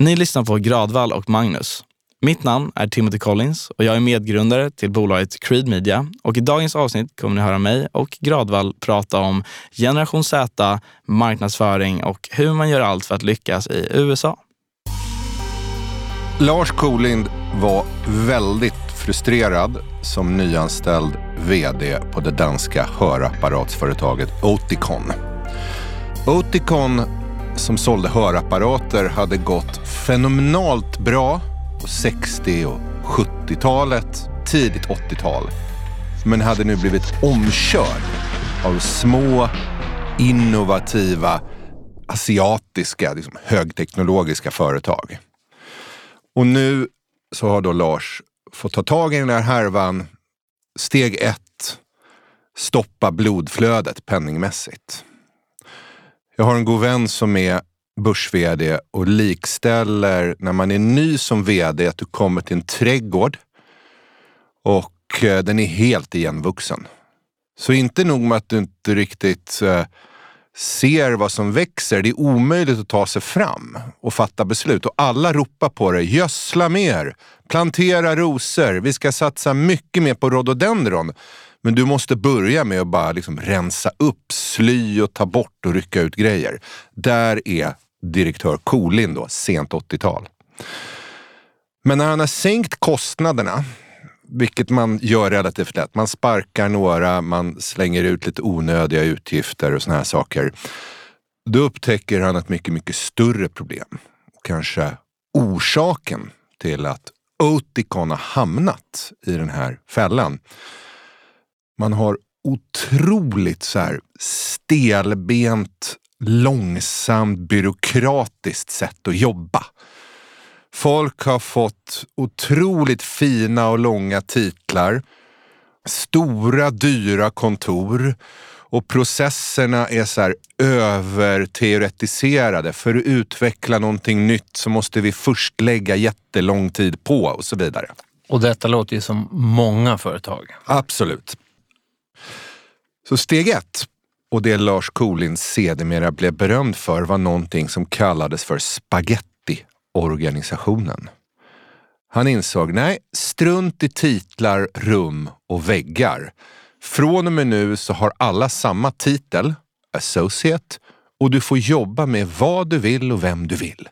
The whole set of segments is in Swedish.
Ni lyssnar på Gradvall och Magnus. Mitt namn är Timothy Collins och jag är medgrundare till bolaget Creed Media. Och I dagens avsnitt kommer ni höra mig och Gradvall prata om generation Z, marknadsföring och hur man gör allt för att lyckas i USA. Lars Kolind var väldigt frustrerad som nyanställd VD på det danska hörapparatsföretaget Oticon. Oticon som sålde hörapparater hade gått fenomenalt bra på 60 och 70-talet, tidigt 80-tal. Men hade nu blivit omkörd av små, innovativa, asiatiska, liksom högteknologiska företag. Och nu så har då Lars fått ta tag i den här härvan. Steg ett, stoppa blodflödet penningmässigt. Jag har en god vän som är börs-vd och likställer när man är ny som vd att du kommer till en trädgård och eh, den är helt igenvuxen. Så inte nog med att du inte riktigt eh, ser vad som växer. Det är omöjligt att ta sig fram och fatta beslut. Och alla ropar på dig. Gödsla mer! Plantera rosor! Vi ska satsa mycket mer på rhododendron. Men du måste börja med att bara liksom rensa upp, sly och ta bort och rycka ut grejer. Där är direktör Kolin då, sent 80-tal. Men när han har sänkt kostnaderna, vilket man gör relativt lätt. Man sparkar några, man slänger ut lite onödiga utgifter och såna här saker. Då upptäcker han ett mycket, mycket större problem. Kanske orsaken till att Oticon har hamnat i den här fällan. Man har otroligt så här stelbent, långsamt, byråkratiskt sätt att jobba. Folk har fått otroligt fina och långa titlar, stora dyra kontor och processerna är så här överteoretiserade. För att utveckla någonting nytt så måste vi först lägga jättelång tid på och så vidare. Och detta låter ju som många företag. Absolut. Så steg ett, och det Lars Kolin sedermera blev berömd för, var någonting som kallades för spaghetti-organisationen. Han insåg, nej, strunt i titlar, rum och väggar. Från och med nu så har alla samma titel, associate, och du får jobba med vad du vill och vem du vill.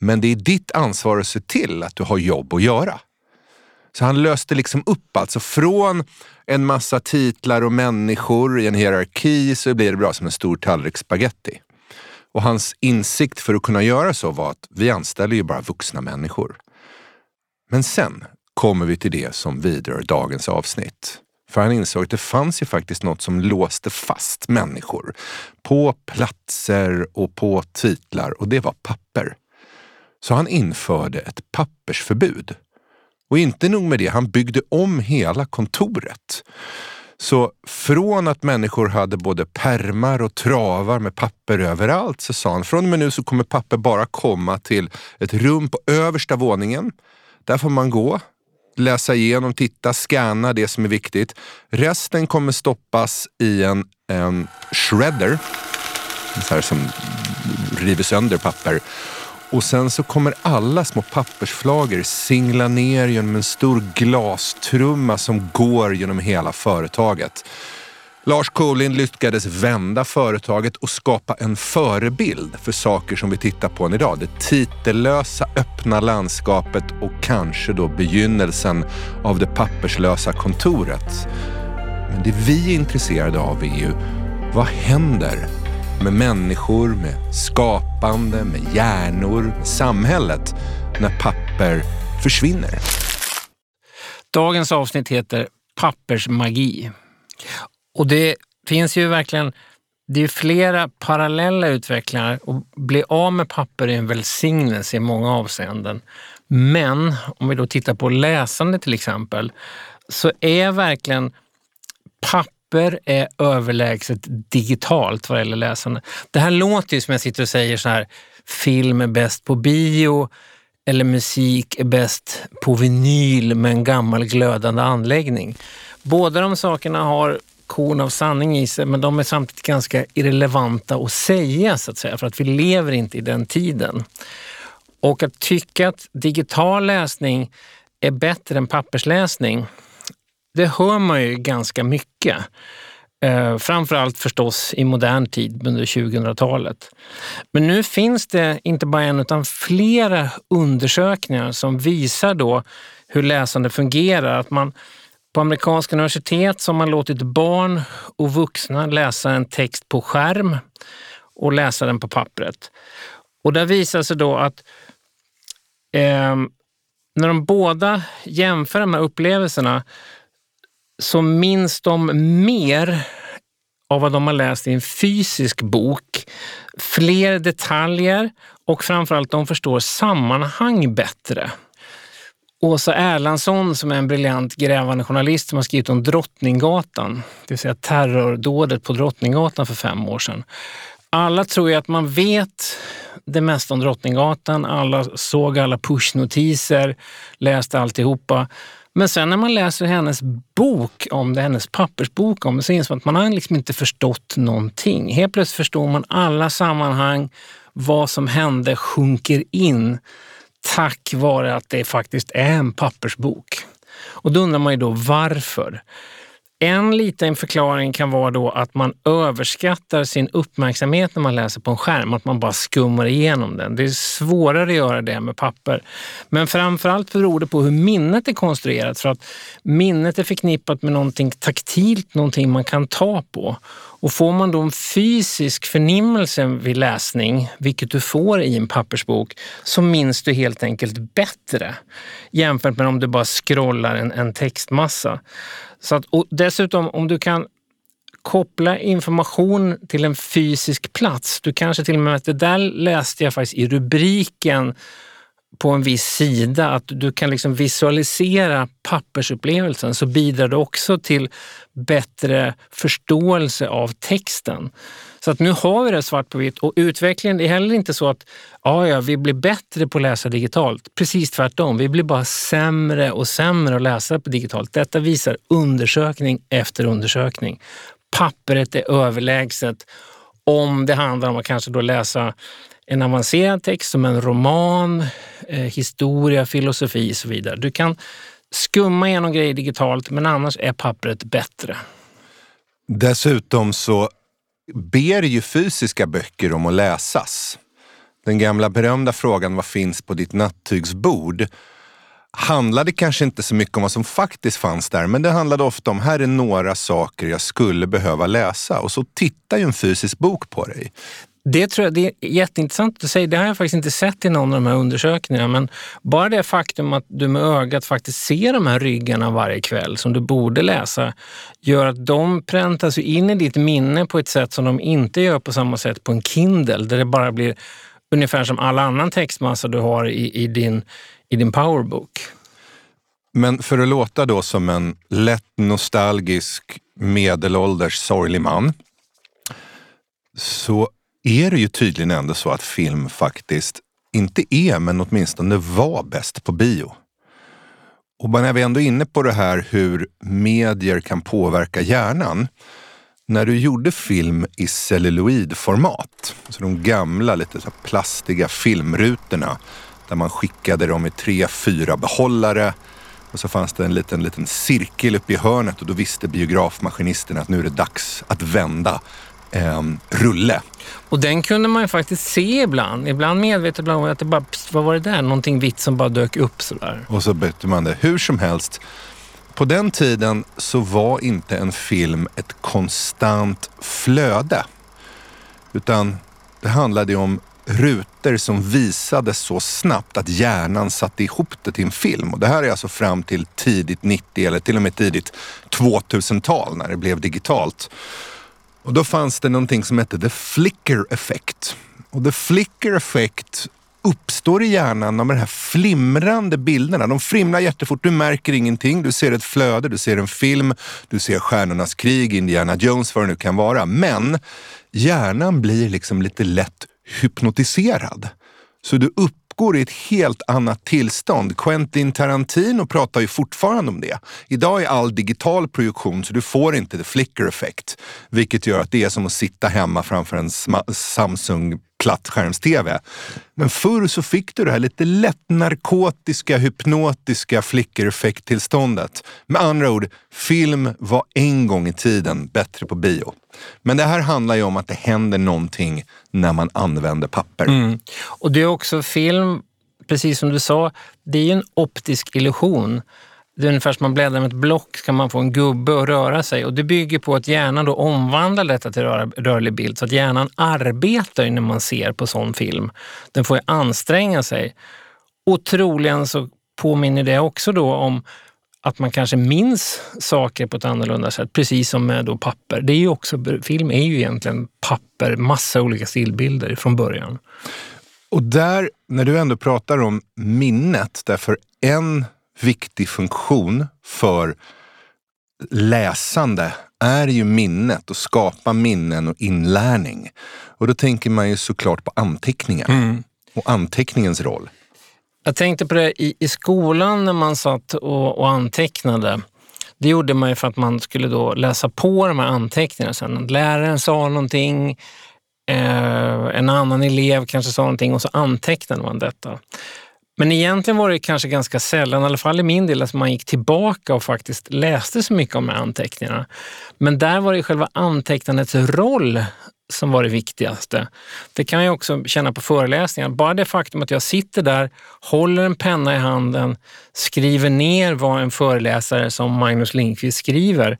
Men det är ditt ansvar att se till att du har jobb att göra. Så han löste liksom upp alltså från en massa titlar och människor i en hierarki så blir det bra som en stor tallrik spaghetti. Och hans insikt för att kunna göra så var att vi anställer ju bara vuxna människor. Men sen kommer vi till det som vidrör dagens avsnitt. För han insåg att det fanns ju faktiskt något som låste fast människor på platser och på titlar och det var papper. Så han införde ett pappersförbud. Och inte nog med det, han byggde om hela kontoret. Så från att människor hade både permar och travar med papper överallt så sa han, från och med nu så kommer papper bara komma till ett rum på översta våningen. Där får man gå, läsa igenom, titta, scanna det som är viktigt. Resten kommer stoppas i en, en shredder, så här som river sönder papper. Och sen så kommer alla små pappersflagor singla ner genom en stor glastrumma som går genom hela företaget. Lars Kolin lyckades vända företaget och skapa en förebild för saker som vi tittar på än idag. Det titellösa öppna landskapet och kanske då begynnelsen av det papperslösa kontoret. Men det vi är intresserade av är ju, vad händer med människor, med skapande, med hjärnor, med samhället när papper försvinner? Dagens avsnitt heter Pappersmagi. Och det finns ju verkligen det är flera parallella utvecklingar och bli av med papper är en välsignelse i många avseenden. Men om vi då tittar på läsande till exempel, så är verkligen papper är överlägset digitalt vad gäller läsande. Det här låter ju som jag sitter och säger så här, film är bäst på bio eller musik är bäst på vinyl med en gammal glödande anläggning. Båda de sakerna har korn av sanning i sig, men de är samtidigt ganska irrelevanta att säga så att säga, för att vi lever inte i den tiden. Och att tycka att digital läsning är bättre än pappersläsning, det hör man ju ganska mycket. Eh, framförallt förstås i modern tid under 2000-talet. Men nu finns det inte bara en utan flera undersökningar som visar då hur läsande fungerar. Att man på amerikanska universitet så har man låtit barn och vuxna läsa en text på skärm och läsa den på pappret. Och där visar sig då att eh, när de båda jämför de här upplevelserna så minns de mer av vad de har läst i en fysisk bok. Fler detaljer och framförallt de förstår sammanhang bättre. Åsa Erlandsson som är en briljant grävande journalist som har skrivit om Drottninggatan, det vill säga terrordådet på Drottninggatan för fem år sedan. Alla tror ju att man vet det mesta om Drottninggatan. Alla såg alla pushnotiser, läste alltihopa. Men sen när man läser hennes bok om det, hennes pappersbok om det, så inser man att man har liksom inte förstått någonting. Helt plötsligt förstår man alla sammanhang, vad som hände sjunker in tack vare att det faktiskt är en pappersbok. Och då undrar man ju då varför. En liten förklaring kan vara då att man överskattar sin uppmärksamhet när man läser på en skärm, att man bara skummar igenom den. Det är svårare att göra det med papper. Men framförallt beror det på hur minnet är konstruerat. För att minnet är förknippat med någonting taktilt, någonting man kan ta på. Och får man då en fysisk förnimmelse vid läsning, vilket du får i en pappersbok, så minns du helt enkelt bättre jämfört med om du bara scrollar en, en textmassa. Så att, och dessutom om du kan koppla information till en fysisk plats. Du kanske till och med, det där läste jag faktiskt i rubriken på en viss sida, att du kan liksom visualisera pappersupplevelsen så bidrar det också till bättre förståelse av texten. Så att nu har vi det svart på vitt och utvecklingen är heller inte så att ja, ja, vi blir bättre på att läsa digitalt. Precis tvärtom, vi blir bara sämre och sämre att läsa på digitalt. Detta visar undersökning efter undersökning. Pappret är överlägset om det handlar om att kanske då läsa en avancerad text som en roman, eh, historia, filosofi och så vidare. Du kan skumma igenom grejer digitalt men annars är pappret bättre. Dessutom så ber ju fysiska böcker om att läsas. Den gamla berömda frågan vad finns på ditt nattygsbord handlade kanske inte så mycket om vad som faktiskt fanns där, men det handlade ofta om här är några saker jag skulle behöva läsa och så tittar ju en fysisk bok på dig. Det tror jag det är jätteintressant att säga. Det har jag faktiskt inte sett i någon av de här undersökningarna. Men bara det faktum att du med ögat faktiskt ser de här ryggarna varje kväll som du borde läsa gör att de präntas in i ditt minne på ett sätt som de inte gör på samma sätt på en Kindle där det bara blir ungefär som all annan textmassa du har i, i, din, i din powerbook. Men för att låta då som en lätt nostalgisk medelålders sorglig man så är det ju tydligen ändå så att film faktiskt inte är, men åtminstone var bäst på bio. Och när vi ändå är inne på det här hur medier kan påverka hjärnan. När du gjorde film i celluloidformat, så de gamla lite så plastiga filmrutorna där man skickade dem i tre, fyra behållare och så fanns det en liten, liten cirkel uppe i hörnet och då visste biografmaskinisten att nu är det dags att vända eh, rulle. Och den kunde man ju faktiskt se ibland. Ibland medvetet, ibland att det bara, vad var det där? Någonting vitt som bara dök upp sådär. Och så bytte man det. Hur som helst. På den tiden så var inte en film ett konstant flöde. Utan det handlade om rutor som visades så snabbt att hjärnan satte ihop det till en film. Och det här är alltså fram till tidigt 90 eller till och med tidigt 2000-tal när det blev digitalt. Och då fanns det någonting som hette the flicker effect. Och the flicker effect uppstår i hjärnan av de här flimrande bilderna. De flimrar jättefort, du märker ingenting. Du ser ett flöde, du ser en film, du ser Stjärnornas krig, Indiana Jones, vad det nu kan vara. Men hjärnan blir liksom lite lätt hypnotiserad. Så du upp uppgår i ett helt annat tillstånd. Quentin Tarantino pratar ju fortfarande om det. Idag är all digital projektion så du får inte the flicker effect, vilket gör att det är som att sitta hemma framför en Samsung plattskärms-tv. Men förr så fick du det här lite lätt narkotiska, hypnotiska flickereffekttillståndet. Med andra ord, film var en gång i tiden bättre på bio. Men det här handlar ju om att det händer någonting när man använder papper. Mm. Och det är också film, precis som du sa, det är ju en optisk illusion. Det är ungefär som man bläddrar med ett block kan man få en gubbe att röra sig och det bygger på att hjärnan då omvandlar detta till rör, rörlig bild så att hjärnan arbetar när man ser på sån film. Den får ju anstränga sig. Och troligen så påminner det också då om att man kanske minns saker på ett annorlunda sätt, precis som med då papper. Det är ju också, film är ju egentligen papper, massa olika stillbilder från början. Och där, när du ändå pratar om minnet, därför en viktig funktion för läsande är ju minnet och skapa minnen och inlärning. Och då tänker man ju såklart på anteckningar mm. och anteckningens roll. Jag tänkte på det i, i skolan när man satt och, och antecknade. Det gjorde man ju för att man skulle då läsa på de här anteckningarna sen. Läraren sa någonting, eh, en annan elev kanske sa någonting och så antecknade man detta. Men egentligen var det kanske ganska sällan, i alla fall i min del, att man gick tillbaka och faktiskt läste så mycket om anteckningarna. Men där var det själva antecknandets roll som var det viktigaste. Det kan jag också känna på föreläsningar. Bara det faktum att jag sitter där, håller en penna i handen, skriver ner vad en föreläsare som Magnus Lindqvist skriver,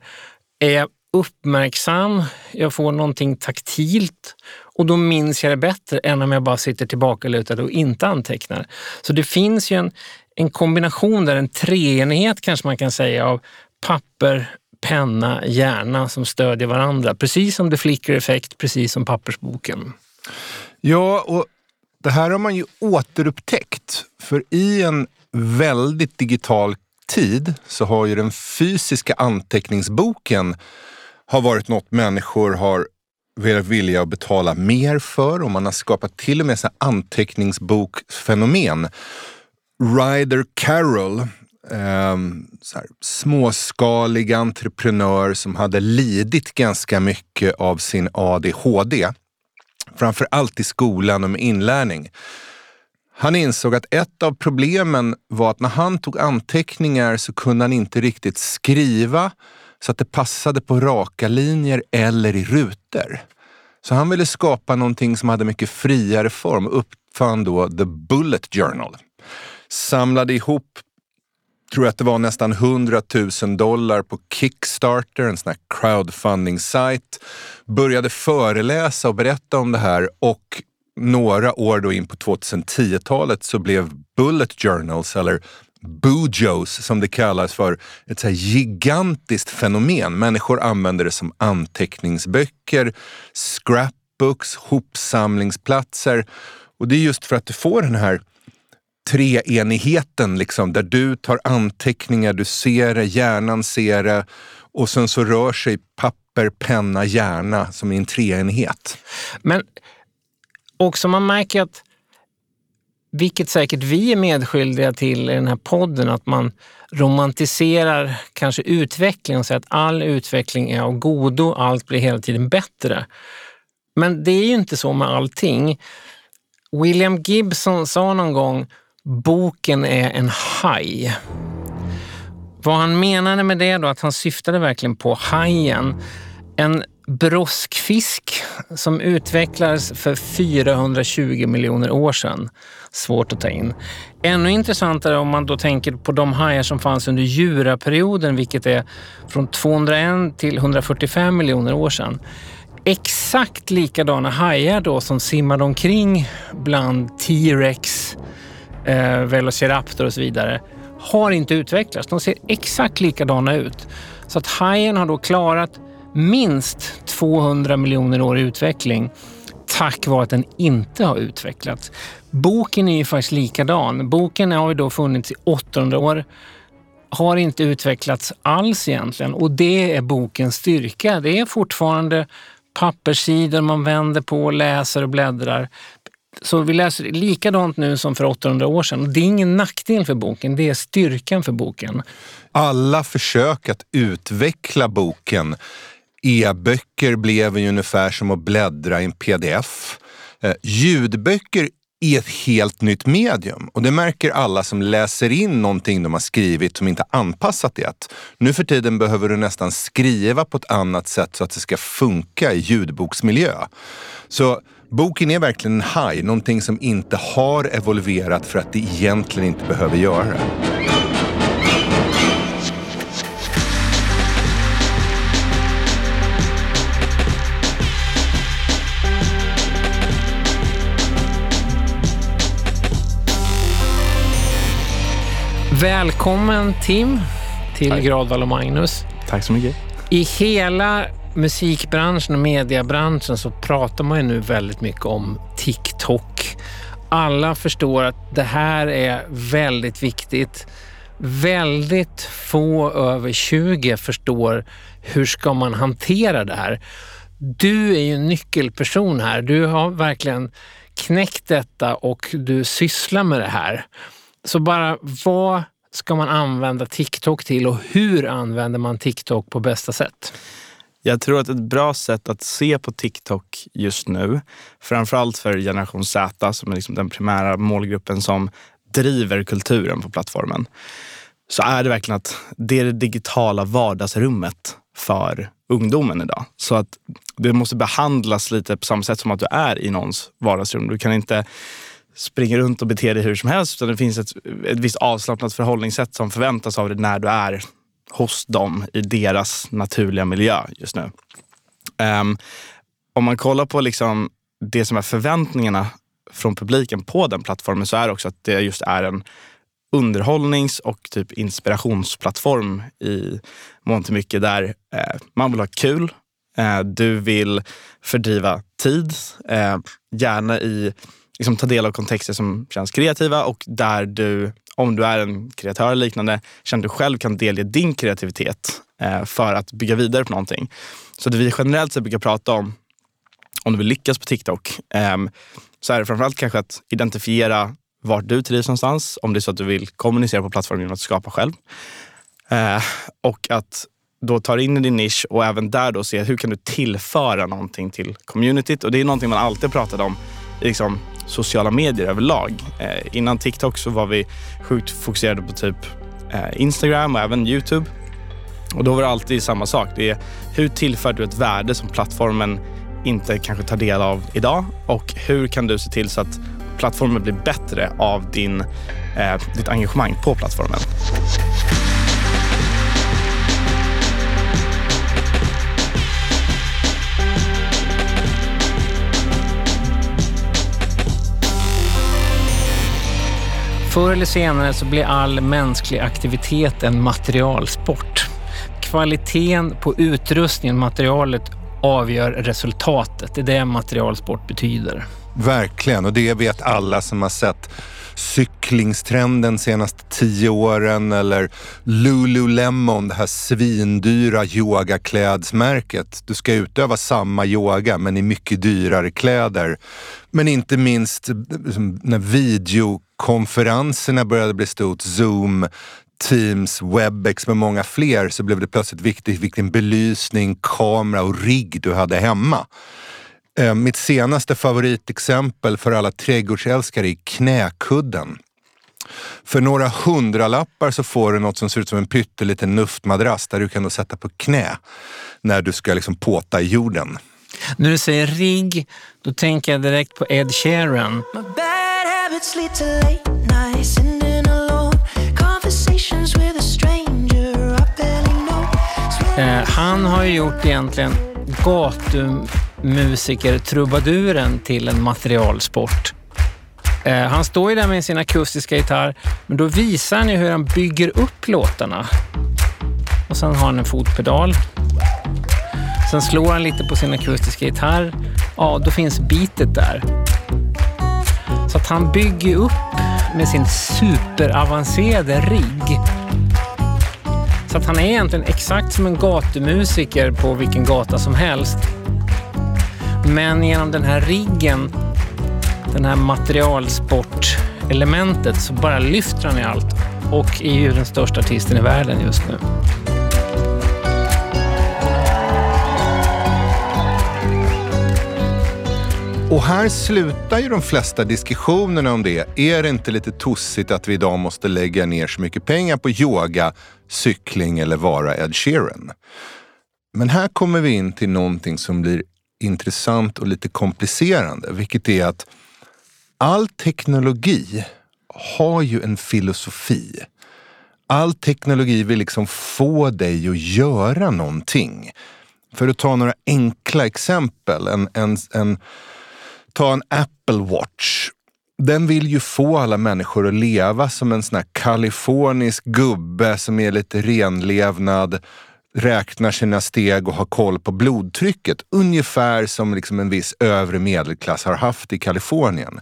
är uppmärksam, jag får någonting taktilt och då minns jag det bättre än om jag bara sitter tillbakalutad och inte antecknar. Så det finns ju en, en kombination där, en treenighet kanske man kan säga av papper, penna, hjärna som stödjer varandra. Precis som The Flickr Effect, precis som pappersboken. Ja, och det här har man ju återupptäckt. För i en väldigt digital tid så har ju den fysiska anteckningsboken har varit något människor har velat vilja betala mer för och man har skapat till och med så anteckningsbokfenomen. Ryder Carroll, eh, så här, småskalig entreprenör som hade lidit ganska mycket av sin ADHD. Framför allt i skolan och med inlärning. Han insåg att ett av problemen var att när han tog anteckningar så kunde han inte riktigt skriva så att det passade på raka linjer eller i rutor. Så han ville skapa någonting som hade mycket friare form och uppfann då The Bullet Journal. Samlade ihop, tror jag att det var nästan 100 000 dollar på Kickstarter, en sån här crowdfunding-sajt. Började föreläsa och berätta om det här och några år då in på 2010-talet så blev Bullet Journals, eller Bujos som det kallas för, ett så här gigantiskt fenomen. Människor använder det som anteckningsböcker, scrapbooks, hopsamlingsplatser. Och det är just för att du får den här treenigheten, liksom, där du tar anteckningar, du ser det, hjärnan ser det och sen så rör sig papper, penna, hjärna som i en treenighet. Men också man märker att vilket säkert vi är medskyldiga till i den här podden, att man romantiserar kanske utvecklingen och säger att all utveckling är av godo, allt blir hela tiden bättre. Men det är ju inte så med allting. William Gibson sa någon gång, boken är en haj. Vad han menade med det då, att han syftade verkligen på hajen. En broskfisk som utvecklades för 420 miljoner år sedan. Svårt att ta in. Ännu intressantare om man då tänker på de hajar som fanns under juraperioden, vilket är från 201 till 145 miljoner år sedan. Exakt likadana hajar då som simmade omkring bland T-rex, eh, Velociraptor och så vidare har inte utvecklats. De ser exakt likadana ut. Så att hajen har då klarat minst 200 miljoner år i utveckling tack vare att den inte har utvecklats. Boken är ju faktiskt likadan. Boken har ju då funnits i 800 år, har inte utvecklats alls egentligen och det är bokens styrka. Det är fortfarande papperssidor man vänder på, läser och bläddrar. Så vi läser likadant nu som för 800 år sedan. Det är ingen nackdel för boken, det är styrkan för boken. Alla försök att utveckla boken E-böcker blev ju ungefär som att bläddra i en pdf. Eh, ljudböcker är ett helt nytt medium och det märker alla som läser in någonting de har skrivit som inte anpassat det. Nu för tiden behöver du nästan skriva på ett annat sätt så att det ska funka i ljudboksmiljö. Så boken är verkligen en haj, någonting som inte har evolverat för att det egentligen inte behöver göra det. Välkommen Tim till Tack. Gradvall och Magnus. Tack så mycket. I hela musikbranschen och mediebranschen så pratar man ju nu väldigt mycket om TikTok. Alla förstår att det här är väldigt viktigt. Väldigt få över 20 förstår hur ska man hantera det här. Du är ju en nyckelperson här. Du har verkligen knäckt detta och du sysslar med det här. Så bara vad ska man använda TikTok till och hur använder man TikTok på bästa sätt? Jag tror att ett bra sätt att se på TikTok just nu, framförallt för generation Z som är liksom den primära målgruppen som driver kulturen på plattformen, så är det verkligen att det är det digitala vardagsrummet för ungdomen idag. Så att det måste behandlas lite på samma sätt som att du är i någons vardagsrum. Du kan inte springa runt och bete dig hur som helst utan det finns ett, ett visst avslappnat förhållningssätt som förväntas av dig när du är hos dem i deras naturliga miljö just nu. Um, om man kollar på liksom det som är förväntningarna från publiken på den plattformen så är det också att det just är en underhållnings och typ inspirationsplattform i mångt och mycket där eh, man vill ha kul. Eh, du vill fördriva tid, eh, gärna i liksom, ta del av kontexter som känns kreativa och där du, om du är en kreatör eller liknande, känner att du själv kan delge din kreativitet eh, för att bygga vidare på någonting. Så det vi generellt sett brukar prata om, om du vill lyckas på TikTok, ehm, så är det framförallt kanske att identifiera vart du trivs någonstans, om det är så att du vill kommunicera på plattformen genom att skapa själv. Eh, och att då ta in i din nisch och även där då se hur kan du tillföra någonting till communityt. Och det är någonting man alltid pratat om liksom sociala medier överlag. Eh, innan TikTok så var vi sjukt fokuserade på typ eh, Instagram och även Youtube. Och då var det alltid samma sak. Det är hur tillför du ett värde som plattformen inte kanske tar del av idag och hur kan du se till så att plattformen blir bättre av din, eh, ditt engagemang på plattformen. Förr eller senare så blir all mänsklig aktivitet en materialsport. Kvaliteten på utrustningen, materialet, avgör resultatet. Det är det materialsport betyder. Verkligen, och det vet alla som har sett cyklingstrenden senaste tio åren eller Lululemon, det här svindyra yogaklädsmärket. Du ska utöva samma yoga men i mycket dyrare kläder. Men inte minst liksom, när videokonferenserna började bli stort, Zoom, Teams, Webex med många fler så blev det plötsligt viktigt vilken belysning, kamera och rigg du hade hemma. Eh, mitt senaste favoritexempel för alla trädgårdsälskare är knäkudden. För några hundralappar så får du något som ser ut som en pytteliten nuftmadrass där du kan då sätta på knä när du ska liksom påta i jorden. När du säger rigg, då tänker jag direkt på Ed Sheeran. Eh, han har ju gjort egentligen musikertrubaduren till en materialsport. Eh, han står ju där med sin akustiska gitarr, men då visar han ju hur han bygger upp låtarna. Och sen har han en fotpedal. Sen slår han lite på sin akustiska gitarr. Ja, då finns beatet där. Så att han bygger upp med sin superavancerade rigg. Så att han är egentligen exakt som en gatumusiker på vilken gata som helst. Men genom den här riggen, den här materialsportelementet, så bara lyfter han i allt och är ju den största artisten i världen just nu. Och här slutar ju de flesta diskussionerna om det. Är det inte lite tossigt att vi idag måste lägga ner så mycket pengar på yoga, cykling eller vara Ed Sheeran? Men här kommer vi in till någonting som blir intressant och lite komplicerande, vilket är att all teknologi har ju en filosofi. All teknologi vill liksom få dig att göra någonting. För att ta några enkla exempel. En, en, en, ta en Apple Watch. Den vill ju få alla människor att leva som en sån här kalifornisk gubbe som är lite renlevnad, räknar sina steg och har koll på blodtrycket. Ungefär som liksom en viss övre medelklass har haft i Kalifornien.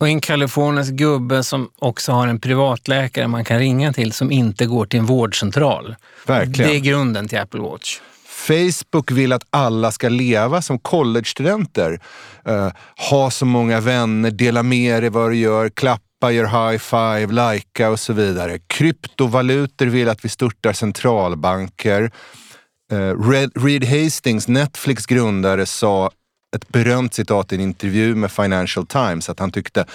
Och en kalifornisk gubbe som också har en privatläkare man kan ringa till som inte går till en vårdcentral. Verkligen. Det är grunden till Apple Watch. Facebook vill att alla ska leva som collegestudenter. Uh, ha så många vänner, dela med dig vad du gör, klappa, gör high five, likea och så vidare. Kryptovalutor vill att vi störtar centralbanker. Eh, Red, Reed Hastings, Netflix grundare, sa ett berömt citat i en intervju med Financial Times att han tyckte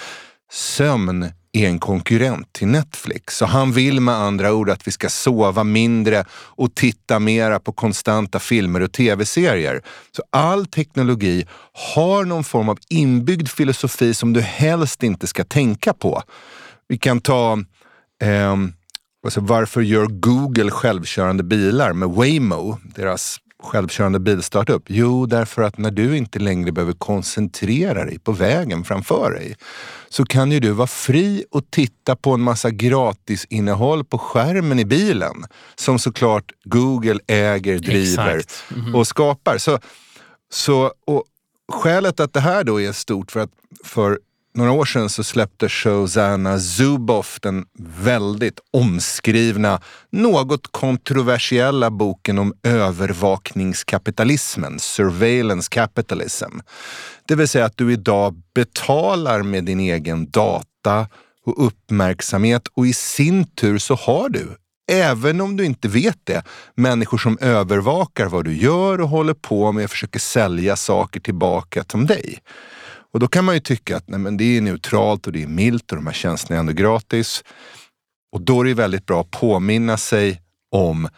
sömn är en konkurrent till Netflix. Så han vill med andra ord att vi ska sova mindre och titta mera på konstanta filmer och tv-serier. Så all teknologi har någon form av inbyggd filosofi som du helst inte ska tänka på. Vi kan ta eh, alltså varför gör Google självkörande bilar med Waymo, deras självkörande bilstartup? Jo, därför att när du inte längre behöver koncentrera dig på vägen framför dig så kan ju du vara fri och titta på en massa gratisinnehåll på skärmen i bilen som såklart Google äger, driver mm -hmm. och skapar. Så, så, och skälet att det här då är stort för att för några år sedan så släppte Shosanna Zuboff den väldigt omskrivna, något kontroversiella boken om övervakningskapitalismen, surveillance capitalism. Det vill säga att du idag betalar med din egen data och uppmärksamhet och i sin tur så har du även om du inte vet det, människor som övervakar vad du gör och håller på med och försöker sälja saker tillbaka till dig. Och då kan man ju tycka att nej, men det är neutralt och det är milt och de här tjänsterna är ändå gratis. Och då är det väldigt bra att påminna sig om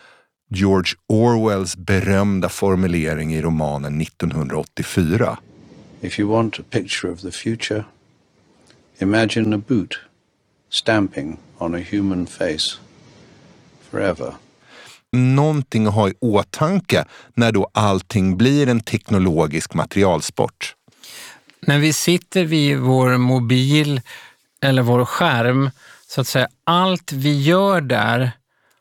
George Orwells berömda formulering i romanen 1984. If you want a picture of the future, imagine a boot stamping on a human face forever. Någonting att ha i åtanke när då allting blir en teknologisk materialsport när vi sitter vid vår mobil eller vår skärm, så att säga, allt vi gör där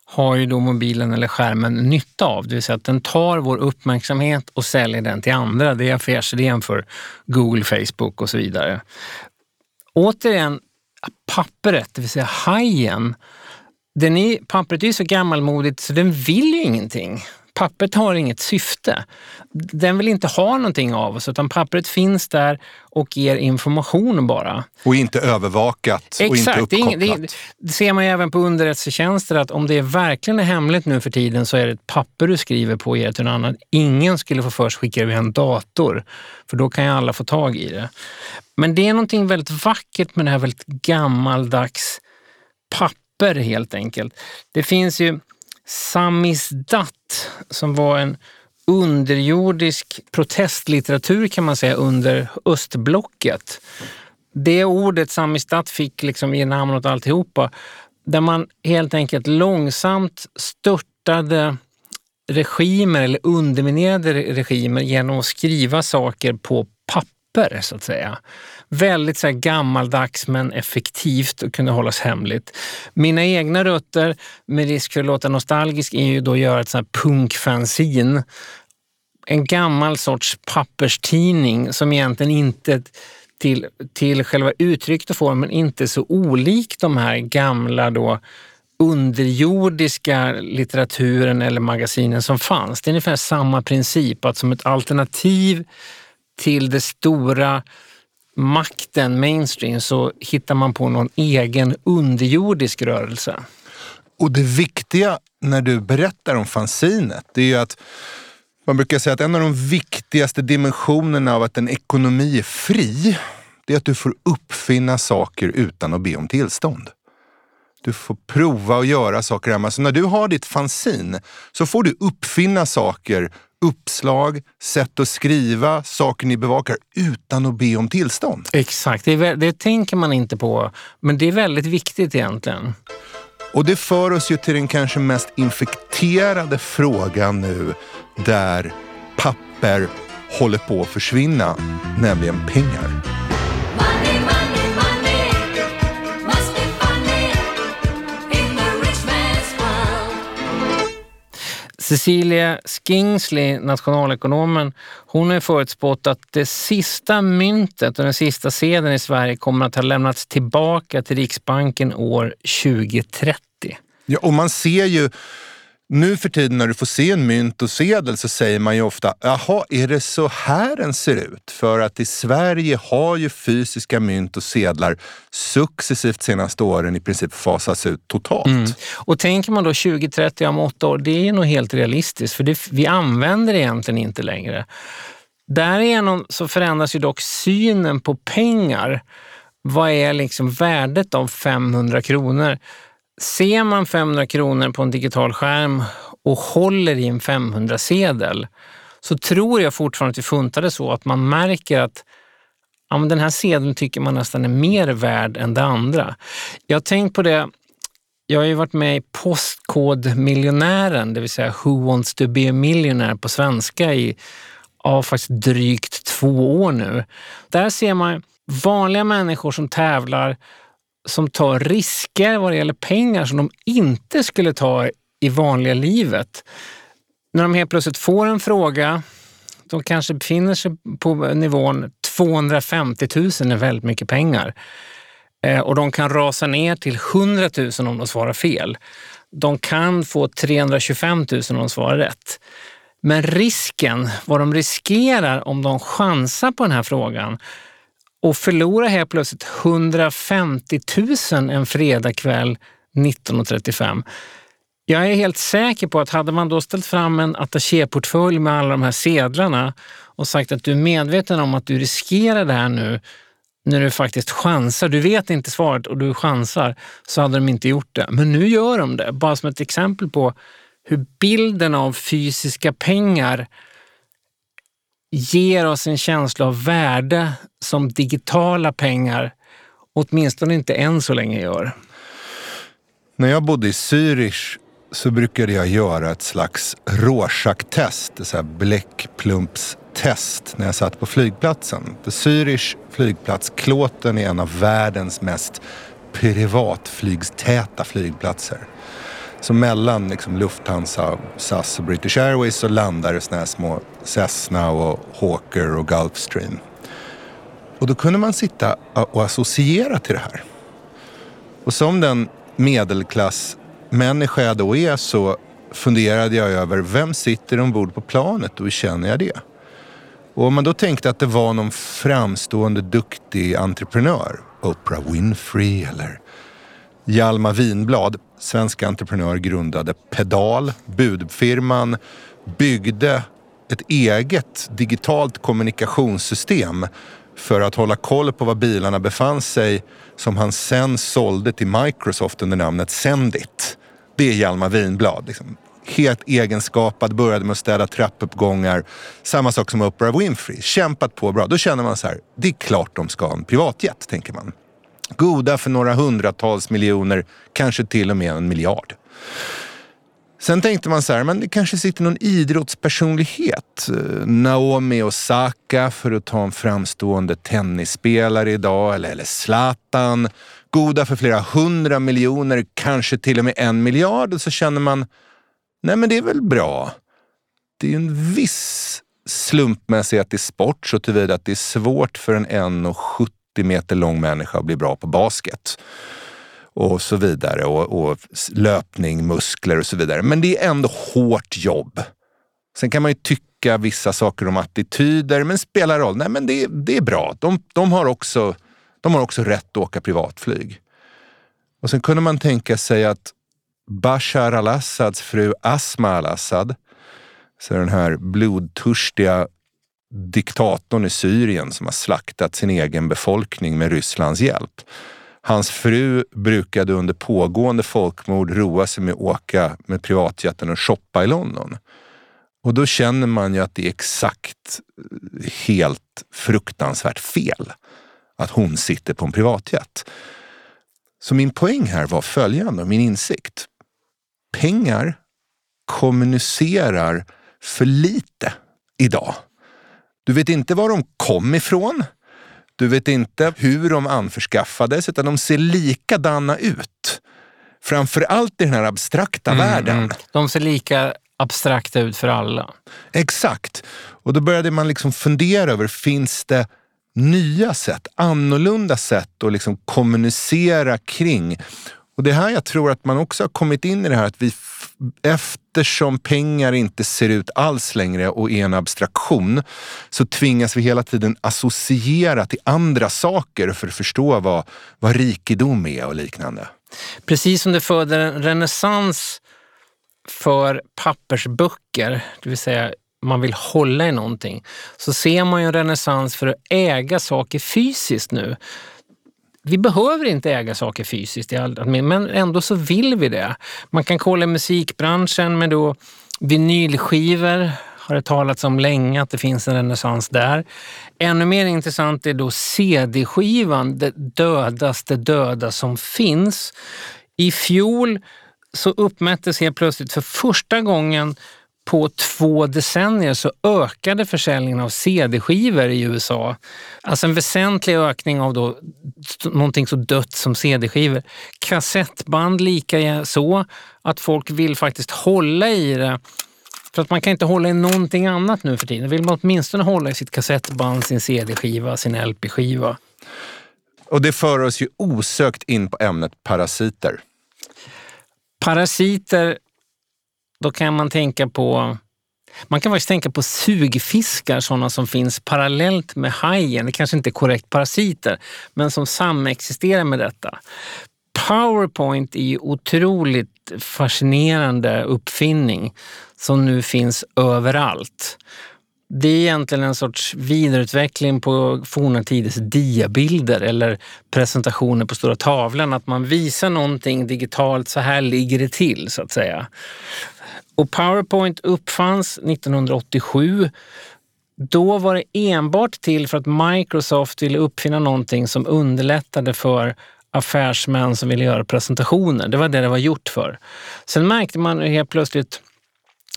har ju då mobilen eller skärmen nytta av. Det vill säga att den tar vår uppmärksamhet och säljer den till andra. Det är affärsidén för Google, Facebook och så vidare. Återigen, pappret, det vill säga hajen. Den är, pappret är ju så gammalmodigt så den vill ju ingenting. Pappret har inget syfte. Den vill inte ha någonting av oss utan pappret finns där och ger information bara. Och inte övervakat Exakt, och inte uppkopplat. Det, det, det ser man ju även på underrättelsetjänster att om det verkligen är hemligt nu för tiden så är det ett papper du skriver på och ger till någon annan. Ingen skulle få först skicka det en dator för då kan ju alla få tag i det. Men det är någonting väldigt vackert med det här väldigt gammaldags papper helt enkelt. Det finns ju som var en underjordisk protestlitteratur kan man säga under östblocket. Det ordet Samistat fick liksom ge namn åt alltihopa. Där man helt enkelt långsamt störtade regimer eller underminerade regimer genom att skriva saker på papper så att säga väldigt så här gammaldags men effektivt och kunde hållas hemligt. Mina egna rötter, med risk för att låta nostalgisk, är ju då att göra ett sånt här punkfanzin. En gammal sorts papperstidning som egentligen inte till, till själva uttrycket och formen inte så olik de här gamla då underjordiska litteraturen eller magasinen som fanns. Det är ungefär samma princip, att som ett alternativ till det stora makten mainstream så hittar man på någon egen underjordisk rörelse. Och det viktiga när du berättar om fanzinet, det är ju att Man brukar säga att en av de viktigaste dimensionerna av att en ekonomi är fri, det är att du får uppfinna saker utan att be om tillstånd. Du får prova att göra saker hemma. Så när du har ditt fanzin så får du uppfinna saker, uppslag, sätt att skriva, saker ni bevakar utan att be om tillstånd. Exakt, det, det tänker man inte på. Men det är väldigt viktigt egentligen. Och det för oss ju till den kanske mest infekterade frågan nu där papper håller på att försvinna, nämligen pengar. Cecilia Skingsley, nationalekonomen, hon har förutspått att det sista myntet och den sista sedeln i Sverige kommer att ha lämnats tillbaka till Riksbanken år 2030. Ja, och man ser ju nu för tiden när du får se en mynt och sedel så säger man ju ofta, jaha, är det så här den ser ut? För att i Sverige har ju fysiska mynt och sedlar successivt senaste åren i princip fasats ut totalt. Mm. Och tänker man då 2030 om åtta år, det är nog helt realistiskt för det, vi använder det egentligen inte längre. Därigenom så förändras ju dock synen på pengar. Vad är liksom värdet av 500 kronor? Ser man 500 kronor på en digital skärm och håller i en 500-sedel så tror jag fortfarande att det funtade så att man märker att ja, men den här sedeln tycker man nästan är mer värd än det andra. Jag har tänkt på det jag har ju varit med i Postkodmiljonären, det vill säga Who wants to be a millionaire på svenska i ja, faktiskt drygt två år nu. Där ser man vanliga människor som tävlar, som tar risker vad det gäller pengar som de inte skulle ta i vanliga livet. När de helt plötsligt får en fråga, de kanske befinner sig på nivån 250 000 är väldigt mycket pengar. Eh, och de kan rasa ner till 100 000 om de svarar fel. De kan få 325 000 om de svarar rätt. Men risken, vad de riskerar om de chansar på den här frågan och förlorar helt plötsligt 150 000 en fredagkväll 19.35. Jag är helt säker på att hade man då ställt fram en attachéportfölj med alla de här sedlarna och sagt att du är medveten om att du riskerar det här nu när du faktiskt chansar, du vet inte svaret och du chansar, så hade de inte gjort det. Men nu gör de det, bara som ett exempel på hur bilden av fysiska pengar ger oss en känsla av värde som digitala pengar åtminstone inte än så länge gör. När jag bodde i Zürich så brukade jag göra ett slags Rorschach-test, ett så här bläckplumpstest när jag satt på flygplatsen. För Zürich flygplats, Kloten är en av världens mest privatflygstäta flygplatser. Så mellan liksom Lufthansa, SAS och British Airways så landar det såna här små Cessna och Hawker och Gulfstream. Och då kunde man sitta och associera till det här. Och som den medelklassmänniska jag då är så funderade jag över vem sitter ombord på planet och hur känner jag det? Och om man då tänkte att det var någon framstående duktig entreprenör, Oprah Winfrey eller Hjalmar Winblad, svensk entreprenör, grundade Pedal, budfirman, byggde ett eget digitalt kommunikationssystem för att hålla koll på var bilarna befann sig som han sen sålde till Microsoft under namnet Sendit. Det är Hjalmar Winblad. Liksom. Helt egenskapad, började med att städa trappuppgångar. Samma sak som Oprah Winfrey. Kämpat på bra. Då känner man så här, det är klart de ska ha en privatjet, tänker man. Goda för några hundratals miljoner, kanske till och med en miljard. Sen tänkte man så här, men det kanske sitter någon idrottspersonlighet. Eh, Naomi Osaka för att ta en framstående tennisspelare idag, eller, eller Zlatan. Goda för flera hundra miljoner, kanske till och med en miljard. Och så känner man, nej men det är väl bra. Det är ju en viss slumpmässighet i sport så tillvida att det är svårt för en 1,70 meter lång människa och bli bra på basket och så vidare. Och, och löpning, muskler och så vidare. Men det är ändå hårt jobb. Sen kan man ju tycka vissa saker om attityder, men spelar roll. Nej, men det, det är bra. De, de, har också, de har också rätt att åka privatflyg. Och sen kunde man tänka sig att Bashar al-Assads fru Asma al-Assad Så den här blodtörstiga diktatorn i Syrien som har slaktat sin egen befolkning med Rysslands hjälp. Hans fru brukade under pågående folkmord roa sig med att åka med privatjeten och shoppa i London. Och då känner man ju att det är exakt eh, helt fruktansvärt fel att hon sitter på en privatjet. Så min poäng här var följande, min insikt. Pengar kommunicerar för lite idag. Du vet inte var de kom ifrån. Du vet inte hur de anförskaffades, utan de ser likadana ut. Framför allt i den här abstrakta världen. Mm. De ser lika abstrakta ut för alla. Exakt. Och då började man liksom fundera över, finns det nya sätt, annorlunda sätt att liksom kommunicera kring? Och det är här jag tror att man också har kommit in i det här att vi, eftersom pengar inte ser ut alls längre och är en abstraktion, så tvingas vi hela tiden associera till andra saker för att förstå vad, vad rikedom är och liknande. Precis som det föder en renässans för pappersböcker, det vill säga man vill hålla i någonting, så ser man ju en renässans för att äga saker fysiskt nu. Vi behöver inte äga saker fysiskt, men ändå så vill vi det. Man kan kolla musikbranschen med då vinylskivor, har det talats om länge att det finns en renässans där. Ännu mer intressant är då CD-skivan, det dödaste döda som finns. I fjol så uppmättes helt plötsligt för första gången på två decennier så ökade försäljningen av CD-skivor i USA. Alltså en väsentlig ökning av då någonting så dött som CD-skivor. Kassettband lika så, att folk vill faktiskt hålla i det. För att man kan inte hålla i någonting annat nu för tiden. Vill man åtminstone hålla i sitt kassettband, sin CD-skiva, sin LP-skiva. Och det för oss ju osökt in på ämnet parasiter. Parasiter, då kan man tänka på man kan faktiskt tänka på sugfiskar, sådana som finns parallellt med hajen. Det kanske inte är korrekt parasiter, men som samexisterar med detta. Powerpoint är ju otroligt fascinerande uppfinning som nu finns överallt. Det är egentligen en sorts vidareutveckling på forna tiders diabilder eller presentationer på stora tavlan. Att man visar någonting digitalt, så här ligger det till så att säga. Och Powerpoint uppfanns 1987. Då var det enbart till för att Microsoft ville uppfinna någonting som underlättade för affärsmän som ville göra presentationer. Det var det det var gjort för. Sen märkte man helt plötsligt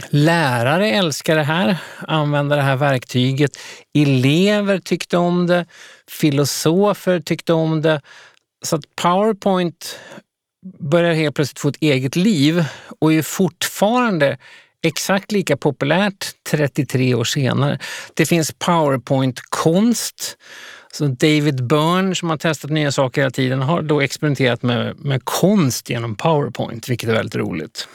Lärare älskar det här, använder det här verktyget. Elever tyckte om det, filosofer tyckte om det. Så att Powerpoint börjar helt plötsligt få ett eget liv och är fortfarande exakt lika populärt 33 år senare. Det finns Powerpoint-konst. Så David Byrne som har testat nya saker hela tiden har då experimenterat med, med konst genom Powerpoint, vilket är väldigt roligt.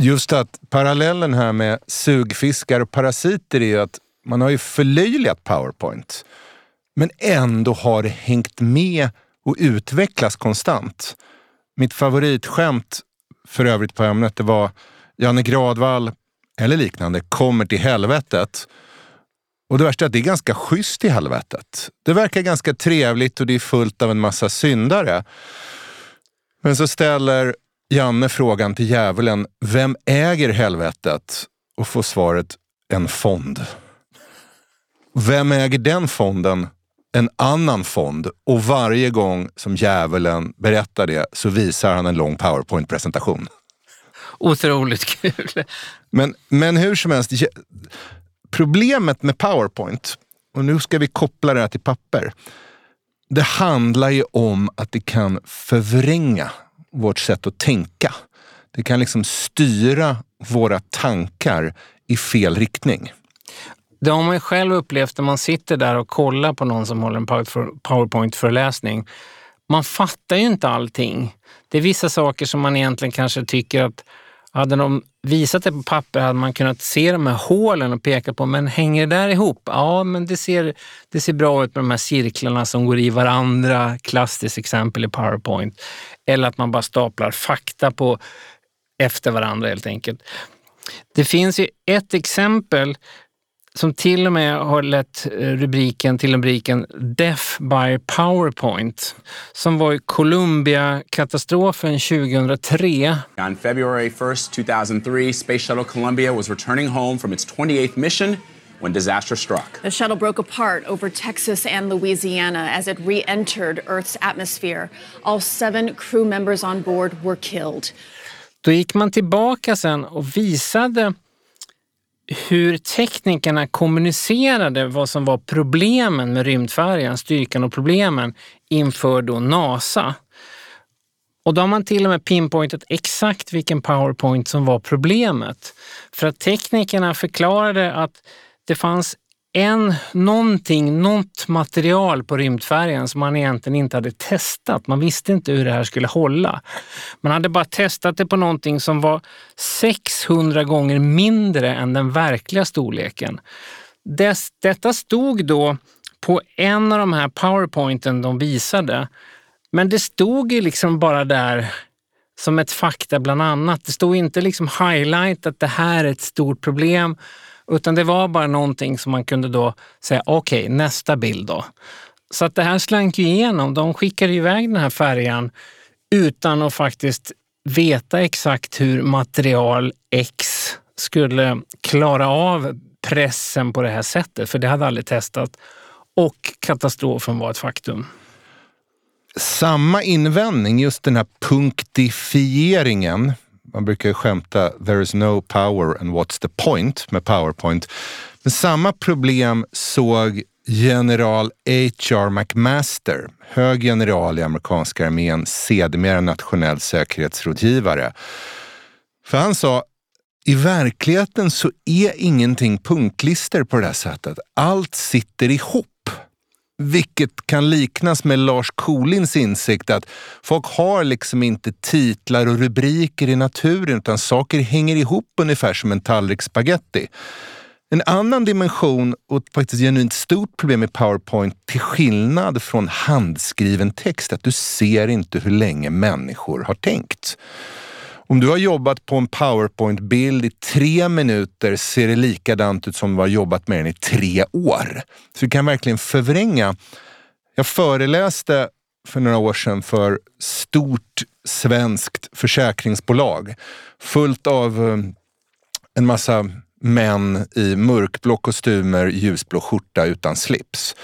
Just att parallellen här med sugfiskar och parasiter är ju att man har ju förlöjligat Powerpoint. Men ändå har det hängt med och utvecklats konstant. Mitt favoritskämt för övrigt på ämnet det var Janne Gradvall eller liknande kommer till helvetet. Och det värsta är att det är ganska schysst i helvetet. Det verkar ganska trevligt och det är fullt av en massa syndare. Men så ställer Janne frågan till djävulen, vem äger helvetet? Och får svaret, en fond. Vem äger den fonden? En annan fond. Och varje gång som djävulen berättar det så visar han en lång powerpoint-presentation. Otroligt kul. Men, men hur som helst, problemet med powerpoint, och nu ska vi koppla det här till papper. Det handlar ju om att det kan förvränga vårt sätt att tänka. Det kan liksom styra våra tankar i fel riktning. Det har man ju själv upplevt när man sitter där och kollar på någon som håller en powerpoint-föreläsning. Man fattar ju inte allting. Det är vissa saker som man egentligen kanske tycker att hade de visat det på papper hade man kunnat se de här hålen och peka på, men hänger det där ihop? Ja, men det ser, det ser bra ut med de här cirklarna som går i varandra. Klassiskt exempel i Powerpoint. Eller att man bara staplar fakta på efter varandra helt enkelt. Det finns ju ett exempel som till och med har lett eh, rubriken till rubriken Death by PowerPoint som var i Columbia-katastrofen 2003 On February 1st, 2003, Space Shuttle Columbia was returning home from its 28th mission when disaster struck. The shuttle broke apart over Texas and Louisiana as it re entered Earth's atmosphere. All seven crew members on board were killed. Då gick man tillbaka sen och visade hur teknikerna kommunicerade vad som var problemen med rymdfärjan, styrkan och problemen inför då NASA. Och då har man till och med pinpointat exakt vilken powerpoint som var problemet. För att teknikerna förklarade att det fanns en, någonting, något material på rymdfärjan som man egentligen inte hade testat. Man visste inte hur det här skulle hålla. Man hade bara testat det på någonting som var 600 gånger mindre än den verkliga storleken. Des, detta stod då på en av de här powerpointen de visade. Men det stod ju liksom bara där som ett fakta bland annat. Det stod inte liksom highlight att det här är ett stort problem, utan det var bara någonting som man kunde då säga, okej, nästa bild då. Så att det här slank ju igenom. De skickade iväg den här färjan utan att faktiskt veta exakt hur material X skulle klara av pressen på det här sättet, för det hade aldrig testat. Och katastrofen var ett faktum. Samma invändning, just den här punktifieringen. Man brukar ju skämta “there is no power and what's the point” med PowerPoint. Men samma problem såg general H.R. McMaster, hög general i amerikanska armén, sedermera nationell säkerhetsrådgivare. För han sa, i verkligheten så är ingenting punktlister på det här sättet. Allt sitter ihop. Vilket kan liknas med Lars Kolins insikt att folk har liksom inte titlar och rubriker i naturen utan saker hänger ihop ungefär som en tallrik spaghetti. En annan dimension och ett faktiskt genuint stort problem med PowerPoint till skillnad från handskriven text, att du ser inte hur länge människor har tänkt. Om du har jobbat på en PowerPoint-bild i tre minuter ser det likadant ut som om du har jobbat med den i tre år. Så du kan verkligen förvränga. Jag föreläste för några år sedan för stort svenskt försäkringsbolag fullt av eh, en massa män i mörkblå kostymer, ljusblå skjorta utan slips.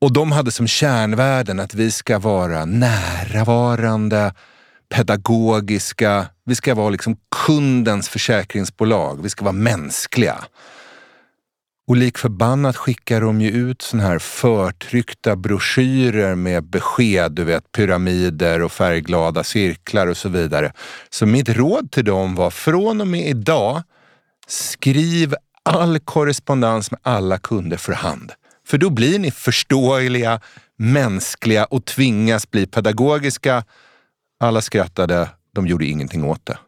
Och de hade som kärnvärden att vi ska vara närvarande, pedagogiska, vi ska vara liksom kundens försäkringsbolag, vi ska vara mänskliga. Och lik förbannat skickar de ju ut såna här förtryckta broschyrer med besked, du vet pyramider och färgglada cirklar och så vidare. Så mitt råd till dem var från och med idag, skriv all korrespondens med alla kunder för hand. För då blir ni förståeliga, mänskliga och tvingas bli pedagogiska. Alla skrattade, de gjorde ingenting åt det.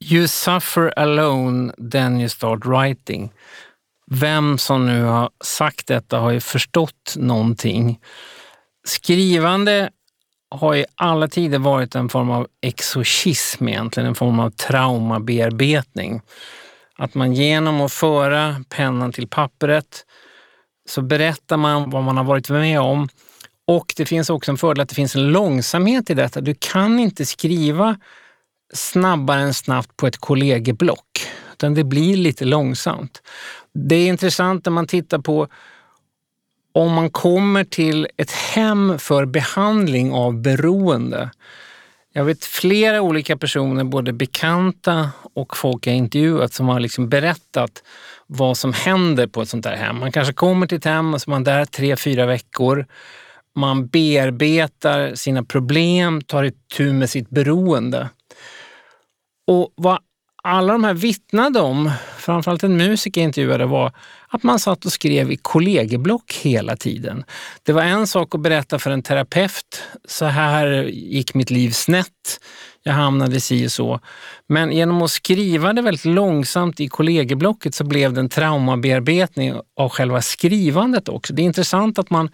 You suffer alone, then you start writing. Vem som nu har sagt detta har ju förstått någonting. Skrivande har i alla tider varit en form av exorcism egentligen, en form av traumabearbetning. Att man genom att föra pennan till pappret så berättar man vad man har varit med om. Och det finns också en fördel att det finns en långsamhet i detta. Du kan inte skriva snabbare än snabbt på ett kollegieblock, utan det blir lite långsamt. Det är intressant när man tittar på om man kommer till ett hem för behandling av beroende. Jag vet flera olika personer, både bekanta och folk jag intervjuat, som har liksom berättat vad som händer på ett sånt där hem. Man kanske kommer till ett hem och så är man där tre, fyra veckor. Man bearbetar sina problem, tar itu med sitt beroende. Och vad alla de här vittnade om, framförallt en musiker jag intervjuade, var att man satt och skrev i kollegieblock hela tiden. Det var en sak att berätta för en terapeut, så här gick mitt liv snett, jag hamnade si och så. Men genom att skriva det väldigt långsamt i kollegieblocket så blev det en traumabearbetning av själva skrivandet också. Det är intressant att man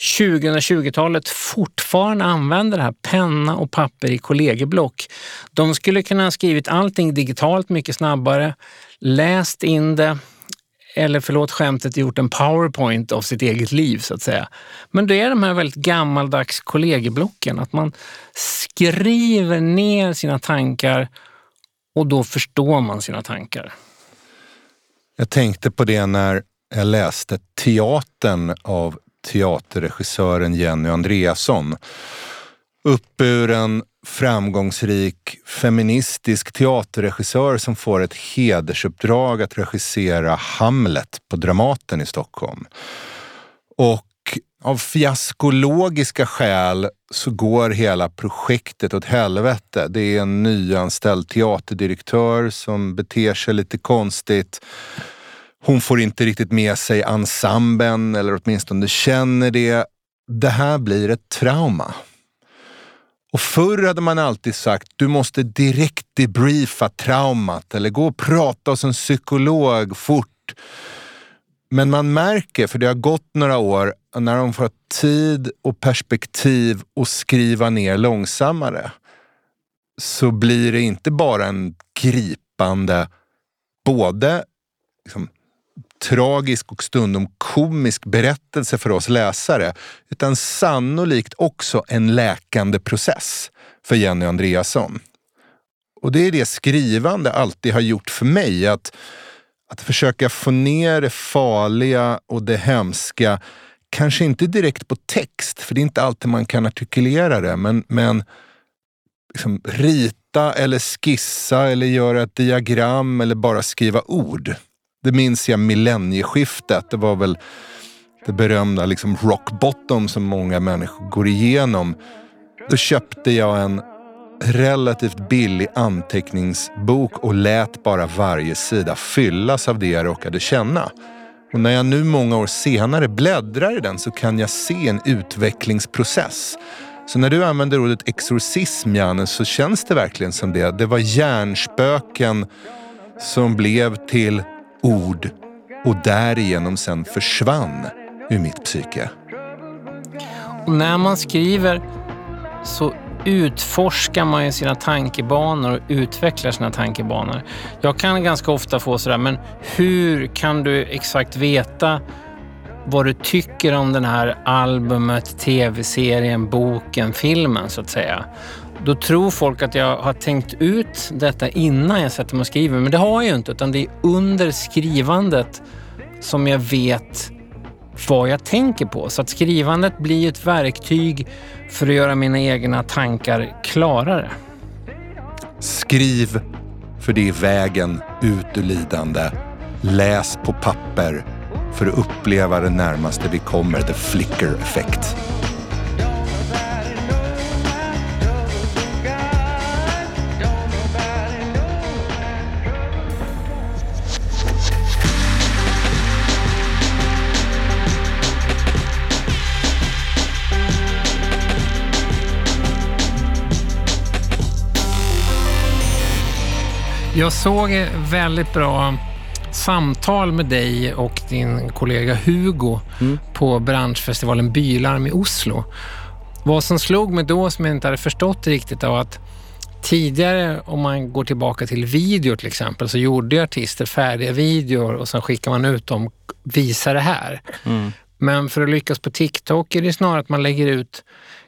2020-talet fortfarande använder det här penna och papper i kollegieblock. De skulle kunna ha skrivit allting digitalt mycket snabbare, läst in det eller förlåt skämtet, gjort en powerpoint av sitt eget liv så att säga. Men det är de här väldigt gammaldags kollegieblocken, att man skriver ner sina tankar och då förstår man sina tankar. Jag tänkte på det när jag läste Teatern av teaterregissören Jenny Andreasson. Uppburen, framgångsrik, feministisk teaterregissör som får ett hedersuppdrag att regissera Hamlet på Dramaten i Stockholm. Och av fiaskologiska skäl så går hela projektet åt helvete. Det är en nyanställd teaterdirektör som beter sig lite konstigt. Hon får inte riktigt med sig ensemblen, eller åtminstone känner det. Det här blir ett trauma. Och förr hade man alltid sagt du måste direkt debriefa traumat eller gå och prata hos en psykolog fort. Men man märker, för det har gått några år, när de får tid och perspektiv att skriva ner långsammare så blir det inte bara en gripande, både liksom, tragisk och stundom komisk berättelse för oss läsare, utan sannolikt också en läkande process för Jenny Andreasson. Och det är det skrivande alltid har gjort för mig, att, att försöka få ner det farliga och det hemska, kanske inte direkt på text, för det är inte alltid man kan artikulera det, men, men liksom rita eller skissa eller göra ett diagram eller bara skriva ord. Det minns jag millennieskiftet. Det var väl det berömda liksom rock bottom som många människor går igenom. Då köpte jag en relativt billig anteckningsbok och lät bara varje sida fyllas av det jag råkade känna. Och när jag nu många år senare bläddrar i den så kan jag se en utvecklingsprocess. Så när du använder ordet exorcism, Janne, så känns det verkligen som det. Det var hjärnspöken som blev till ord och därigenom sen försvann ur mitt psyke. Och när man skriver så utforskar man ju sina tankebanor och utvecklar sina tankebanor. Jag kan ganska ofta få sådär, men hur kan du exakt veta vad du tycker om den här albumet, tv-serien, boken, filmen så att säga? Då tror folk att jag har tänkt ut detta innan jag sätter mig och skriver, men det har jag ju inte, utan det är under skrivandet som jag vet vad jag tänker på. Så att skrivandet blir ett verktyg för att göra mina egna tankar klarare. Skriv, för det är vägen ut ur lidande. Läs på papper för att uppleva det närmaste vi kommer, the flicker effect. Jag såg väldigt bra samtal med dig och din kollega Hugo på branschfestivalen Bylarm i Oslo. Vad som slog mig då, som jag inte hade förstått riktigt, var att tidigare, om man går tillbaka till video till exempel, så gjorde artister färdiga videor och sen skickar man ut dem, visa det här. Men för att lyckas på TikTok är det snarare att man lägger ut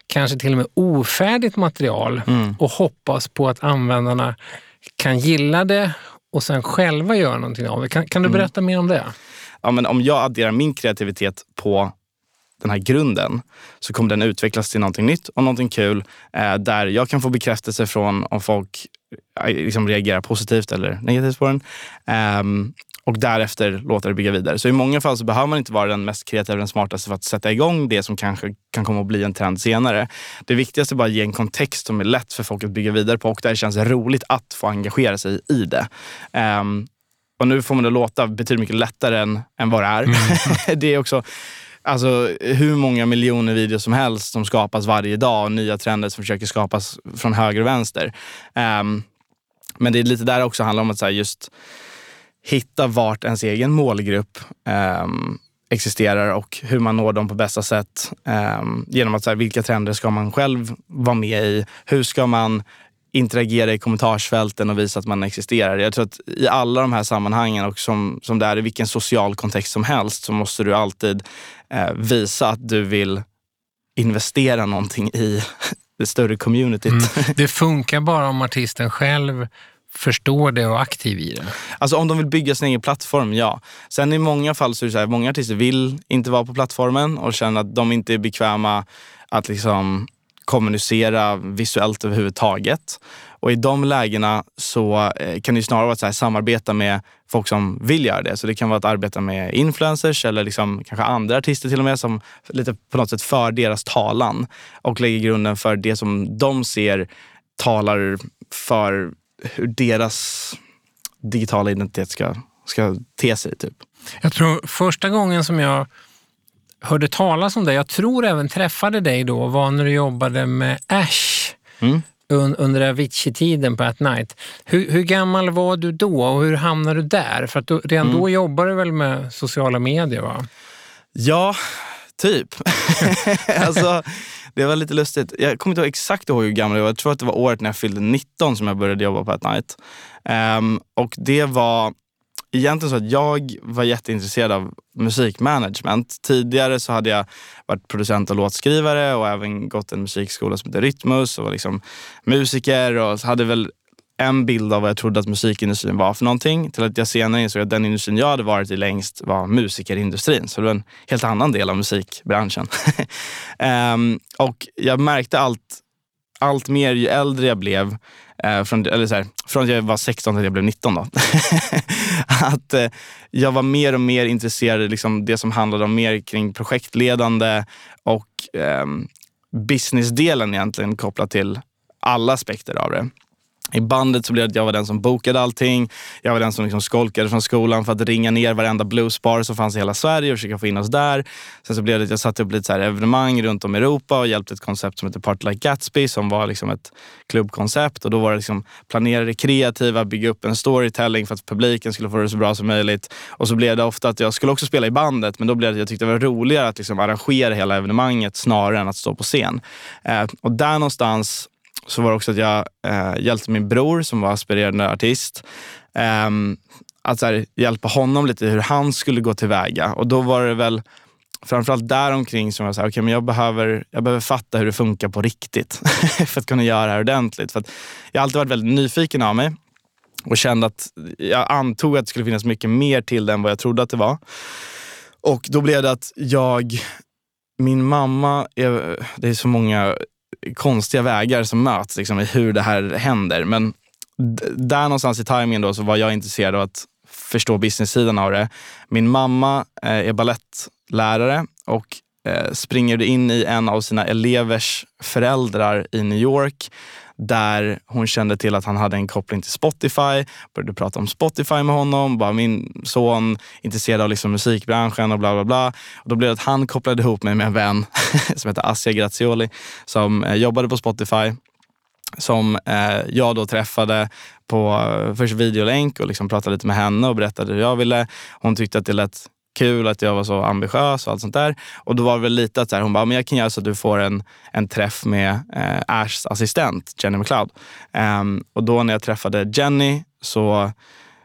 kanske till och med ofärdigt material och hoppas på att användarna kan gilla det och sen själva göra någonting av det. Kan, kan du berätta mer om det? ja, men om jag adderar min kreativitet på den här grunden så kommer den utvecklas till någonting nytt och någonting kul eh, där jag kan få bekräftelse från om folk eh, liksom reagerar positivt eller negativt på den. Ehm, och därefter låta det bygga vidare. Så i många fall så behöver man inte vara den mest kreativa, den smartaste för att sätta igång det som kanske kan komma att bli en trend senare. Det viktigaste är bara att ge en kontext som är lätt för folk att bygga vidare på och där det känns roligt att få engagera sig i det. Ehm, och nu får man det låta betydligt mycket lättare än, än vad det är. det är också alltså, hur många miljoner videos som helst som skapas varje dag och nya trender som försöker skapas från höger och vänster. Ehm, men det är lite där också handlar om att så just hitta vart ens egen målgrupp eh, existerar och hur man når dem på bästa sätt. Eh, genom att så här, vilka trender ska man själv vara med i? Hur ska man interagera i kommentarsfälten och visa att man existerar. Jag tror att i alla de här sammanhangen och som, som det är i vilken social kontext som helst så måste du alltid eh, visa att du vill investera någonting i det större communityt. Mm. Det funkar bara om artisten själv förstår det och är aktiv i det. Alltså om de vill bygga sin egen plattform, ja. Sen i många fall så är det så här, många artister vill inte vara på plattformen och känner att de inte är bekväma att liksom kommunicera visuellt överhuvudtaget. Och i de lägena så eh, kan det snarare vara att så här, samarbeta med folk som vill göra det. Så det kan vara att arbeta med influencers eller liksom kanske andra artister till och med som lite på något sätt för deras talan och lägger grunden för det som de ser talar för hur deras digitala identitet ska, ska te sig. Typ. Jag tror första gången som jag hörde talas om dig, jag tror även träffade dig då, var när du jobbade med Ash Mm. un, under Avicii-tiden på At Night. Hur, hur gammal var du då och hur hamnade du där? För att då, redan Mm. då jobbade du väl med sociala medier? va? Ja, typ. alltså, det var lite lustigt. Jag kommer inte ihåg exakt ihåg hur gammal jag var. Jag tror att det var året när jag fyllde 19 som jag började jobba på At Night. Um, ehm, och det var egentligen så att jag var jätteintresserad av musikmanagement. Tidigare så hade jag varit producent och låtskrivare och även gått en musikskola som heter Rytmus och var liksom musiker och hade väl en bild av vad jag trodde att musikindustrin var för någonting till att jag senare insåg att den industrin jag hade varit i längst var musikerindustrin. Så det var en helt annan del av musikbranschen. um, och jag märkte allt, allt mer ju äldre jag blev, eh, från, eller så här, från att jag var 16 till att jag blev 19 då. att eh, jag var mer och mer intresserad av liksom det som handlade om mer kring projektledande och eh, businessdelen egentligen kopplat till alla aspekter av det. I bandet så blev det att jag var den som bokade allting. Jag var den som liksom skolkade från skolan för att ringa ner varenda bluesbar som fanns i hela Sverige och försöka få in oss där. Sen så blev det att jag satte upp lite så här evenemang runt om i Europa och hjälpte ett koncept som heter Party Like Gatsby som var liksom ett klubbkoncept. Och då var det liksom planera det kreativa, bygga upp en storytelling för att publiken skulle få det så bra som möjligt. Och så blev det ofta att jag skulle också spela i bandet men då blev det att jag tyckte det var roligare att liksom arrangera hela evenemanget snarare än att stå på scen. Eh, och där någonstans så var det också att jag eh, hjälpte min bror som var aspirerande artist. Eh, att så här, hjälpa honom lite hur han skulle gå tillväga. Och då var det väl framförallt däromkring som jag sa, okay, men jag, behöver, jag behöver fatta hur det funkar på riktigt för att kunna göra det här ordentligt. För att jag har alltid varit väldigt nyfiken av mig och kände att jag antog att det skulle finnas mycket mer till det än vad jag trodde att det var. Och då blev det att jag, min mamma, är, det är så många konstiga vägar som möts liksom, i hur det här händer. Men där någonstans i tajmingen då så var jag intresserad av att förstå business-sidan av det. Min mamma eh, är ballettlärare och eh, springer in i en av sina elevers föräldrar i New York där hon kände till att han hade en koppling till Spotify. Började prata om Spotify med honom. Bara min son intresserad av liksom musikbranschen och bla bla bla. Och då blev det att han kopplade ihop mig med en vän som heter Assia Grazioli som eh, jobbade på Spotify som eh, jag då träffade på eh, först videolänk och liksom pratade lite med henne och berättade hur jag ville. Hon tyckte att det lät kul att jag var så ambitiös och allt sånt där. Och då var det väl lite att så här, hon bara, men jag kan göra så att du får en, en träff med eh, Ashs assistent Jenny McLeod. Um, och då när jag träffade Jenny så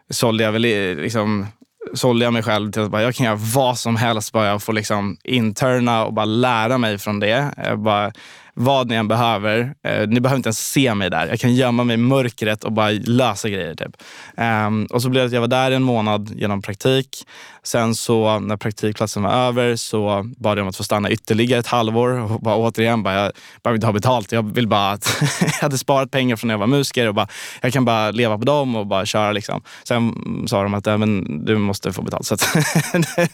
sålde jag väl liksom sålde jag mig själv till att bara, jag kan göra vad som helst bara jag får liksom interna och bara lära mig från det. Bara, vad ni än behöver. Eh, ni behöver inte ens se mig där. Jag kan gömma mig i mörkret och bara lösa grejer. Typ. Um, och så blev det att jag var där en månad genom praktik. Sen så när praktikplatsen var över så bad jag om att få stanna ytterligare ett halvår. Och bara, återigen, bara, jag behöver inte ha betalt. Jag vill bara att jag hade sparat pengar från när jag var musiker och bara, jag kan bara leva på dem och bara köra. Liksom. Sen sa de att även du måste få betalt. Så att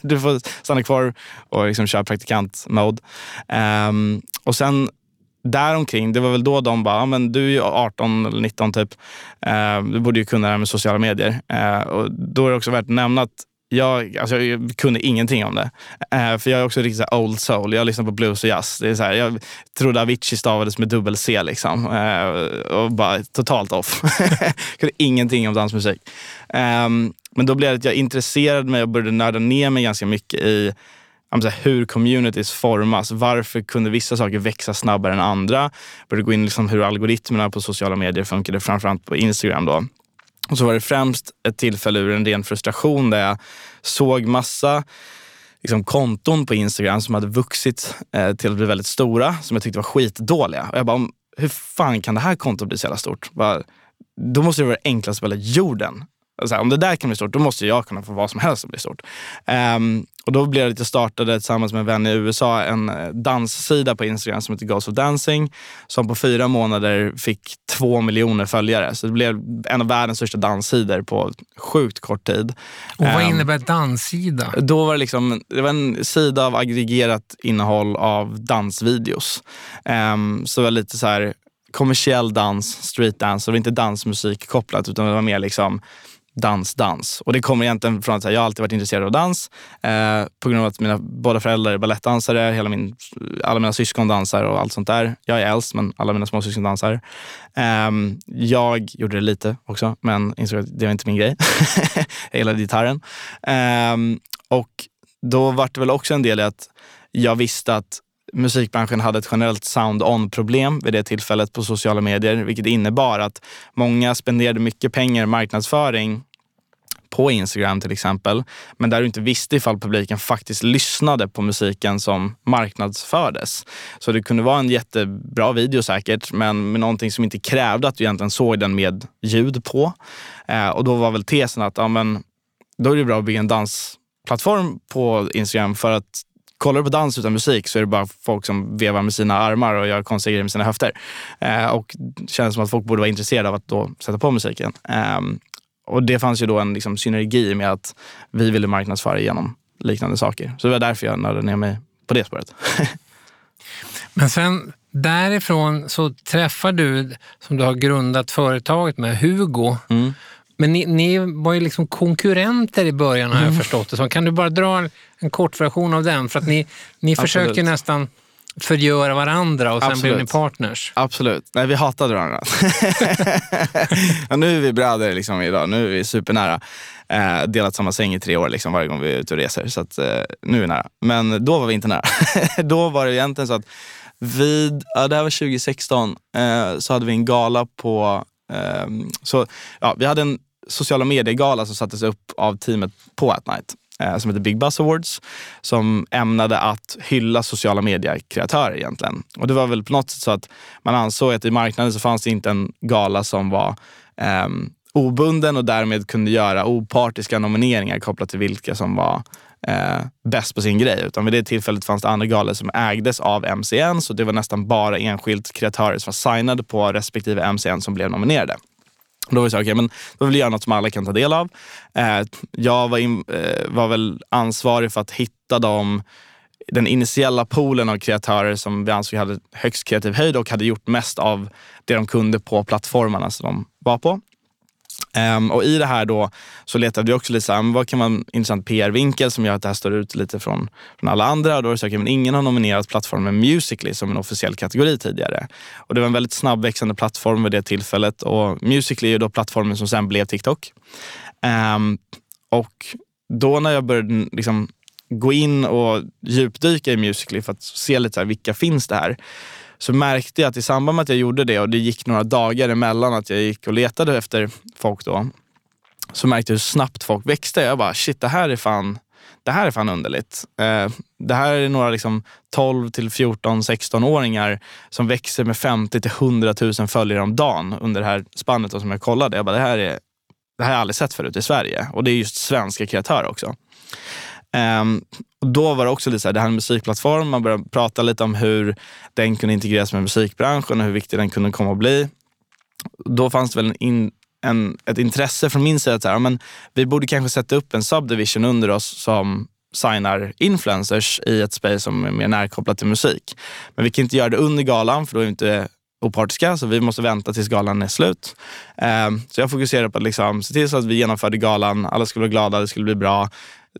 du får stanna kvar och liksom köra praktikant-mode. Um, och sen däromkring, det var väl då de bara, men du är ju 18 eller 19 typ. Uh, du borde ju kunna det här med sociala medier. Uh, och då är det också värt att nämna att jag, alltså jag kunde ingenting om det. Eh, för jag är också riktigt så här old soul. Jag lyssnar på blues och jazz. Det är så här, jag trodde Avicii stavades med dubbel C. Liksom. Eh, och bara totalt off. kunde ingenting om dansmusik. Eh, men då blev det att jag intresserade mig och började nörda ner mig ganska mycket i så här, hur communities formas. Varför kunde vissa saker växa snabbare än andra? Började gå in liksom hur algoritmerna på sociala medier funkade, framförallt på Instagram. Då. Och så var det främst ett tillfälle ur en ren frustration där jag såg massa liksom, konton på Instagram som hade vuxit eh, till att bli väldigt stora, som jag tyckte var skitdåliga. Och jag bara, hur fan kan det här kontot bli så jävla stort? Bara, då måste det vara det enklaste på hela jorden. Så här, om det där kan bli stort, då måste jag kunna få vad som helst att bli stort. Ehm, och då blev det att jag startade tillsammans med en vän i USA en eh, danssida på Instagram som heter Ghost of Dancing. Som på fyra månader fick två miljoner följare. Så det blev en av världens största danssidor på sjukt kort tid. Och vad Ehm, innebär danssida? då var det, liksom, det var en sida av aggregerat innehåll av dansvideos. Um, så det var lite så här kommersiell dans, streetdance. Det var inte dansmusik kopplat utan det var mer liksom dans, dans. Och det kommer egentligen från att jag alltid varit intresserad av dans. Eh, på grund av att mina båda föräldrar är balettdansare, hela min, alla mina syskon dansar och allt sånt där. Jag är äldst men alla mina småsyskon dansar. Eh, jag gjorde det lite också men insåg att det var inte min grej. jag gillade gitarren. Eh, och då var det väl också en del i att jag visste att musikbranschen hade ett generellt sound-on-problem vid det tillfället på sociala medier, vilket innebar att många spenderade mycket pengar i marknadsföring på Instagram till exempel, men där du inte visste ifall publiken faktiskt lyssnade på musiken som marknadsfördes. Så det kunde vara en jättebra video säkert, men med någonting som inte krävde att du egentligen såg den med ljud på. Eh, och då var väl tesen att ja, men, då är det bra att bygga en dansplattform på Instagram för att kollar du på dans utan musik så är det bara folk som vevar med sina armar och gör konstiga grejer med sina höfter. Eh, och det känns som att folk borde vara intresserade av att då sätta på musiken. Ehm, och det fanns ju då en liksom, synergi med att vi ville marknadsföra genom liknande saker. Så det var därför jag nördade ner mig på det spåret. Men sen därifrån så träffar du, som du har grundat företaget med, Hugo. Mm. Men ni, ni var ju liksom konkurrenter i början har Mm. jag förstått det som. Kan du bara dra en, en kort version av den? För att ni, ni Absolut. försökte ju nästan förgöra varandra och sen blev ni Absolut. partners. Absolut. Nej, vi hatade varandra. ja, nu är vi bröder liksom, idag. Nu är vi supernära. Eh, delat samma säng i tre år liksom, varje gång vi är ute och reser. Så att, eh, nu är vi nära. Men då var vi inte nära. då var det egentligen så att vid, ja, det här var 2016, eh, så hade vi en gala på... Um, så, ja, vi hade en sociala medier-gala som sattes upp av teamet på At Night eh, som heter Big Buzz Awards som ämnade att hylla sociala medier-kreatörer egentligen. Och det var väl på något sätt så att man ansåg att i marknaden så fanns det inte en gala som var eh, obunden och därmed kunde göra opartiska nomineringar kopplat till vilka som var eh, bäst på sin grej. Utan vid det tillfället fanns det andra galor som ägdes av MCN så det var nästan bara enskilt kreatörer som var signade på respektive MCN som blev nominerade. Då var det så, okay, men då vill jag göra något som alla kan ta del av. Eh, jag var, in, eh, var väl ansvarig för att hitta dem, den initiella poolen av kreatörer som vi ansåg hade högst kreativ höjd och hade gjort mest av det de kunde på plattformarna som de var på. Um, och I det här då så letade vi också lite så vad kan vara en intressant PR-vinkel som gör att det här står ut lite från, från alla andra. Och då var det så, okay, men ingen har nominerat plattformen Musically som en officiell kategori tidigare. Och Det var en väldigt snabbväxande plattform vid det tillfället. Och Musically är ju då plattformen som sen blev TikTok. Um, och då när jag började liksom gå in och djupdyka i Musically för att se lite så här, vilka finns det här så märkte jag att i samband med att jag gjorde det och det gick några dagar emellan att jag gick och letade efter folk då, så märkte jag hur snabbt folk växte. Jag bara, shit det här är fan, det här är fan underligt. Eh, det här är några liksom 12 till 14, 16-åringar som växer med 50 till 100 000 följare om dagen under det här spannet som jag kollade. Jag bara, det här, är, det här har jag aldrig sett förut i Sverige. Och det är just svenska kreatörer också. Um, och då var det också lite så här, det här är en musikplattform. Man började prata lite om hur den kunde integreras med musikbranschen och hur viktig den kunde komma att bli. Då fanns det väl en, in, en, ett intresse från min sida att så här, men vi borde kanske sätta upp en subdivision under oss som signar influencers i ett space som är mer närkopplat till musik. Men vi kan inte göra det under galan för då är vi inte opartiska, så vi måste vänta tills galan är slut. Ehm, så jag fokuserade på att liksom, se till så att vi genomförde galan, alla skulle vara glada, det skulle bli bra.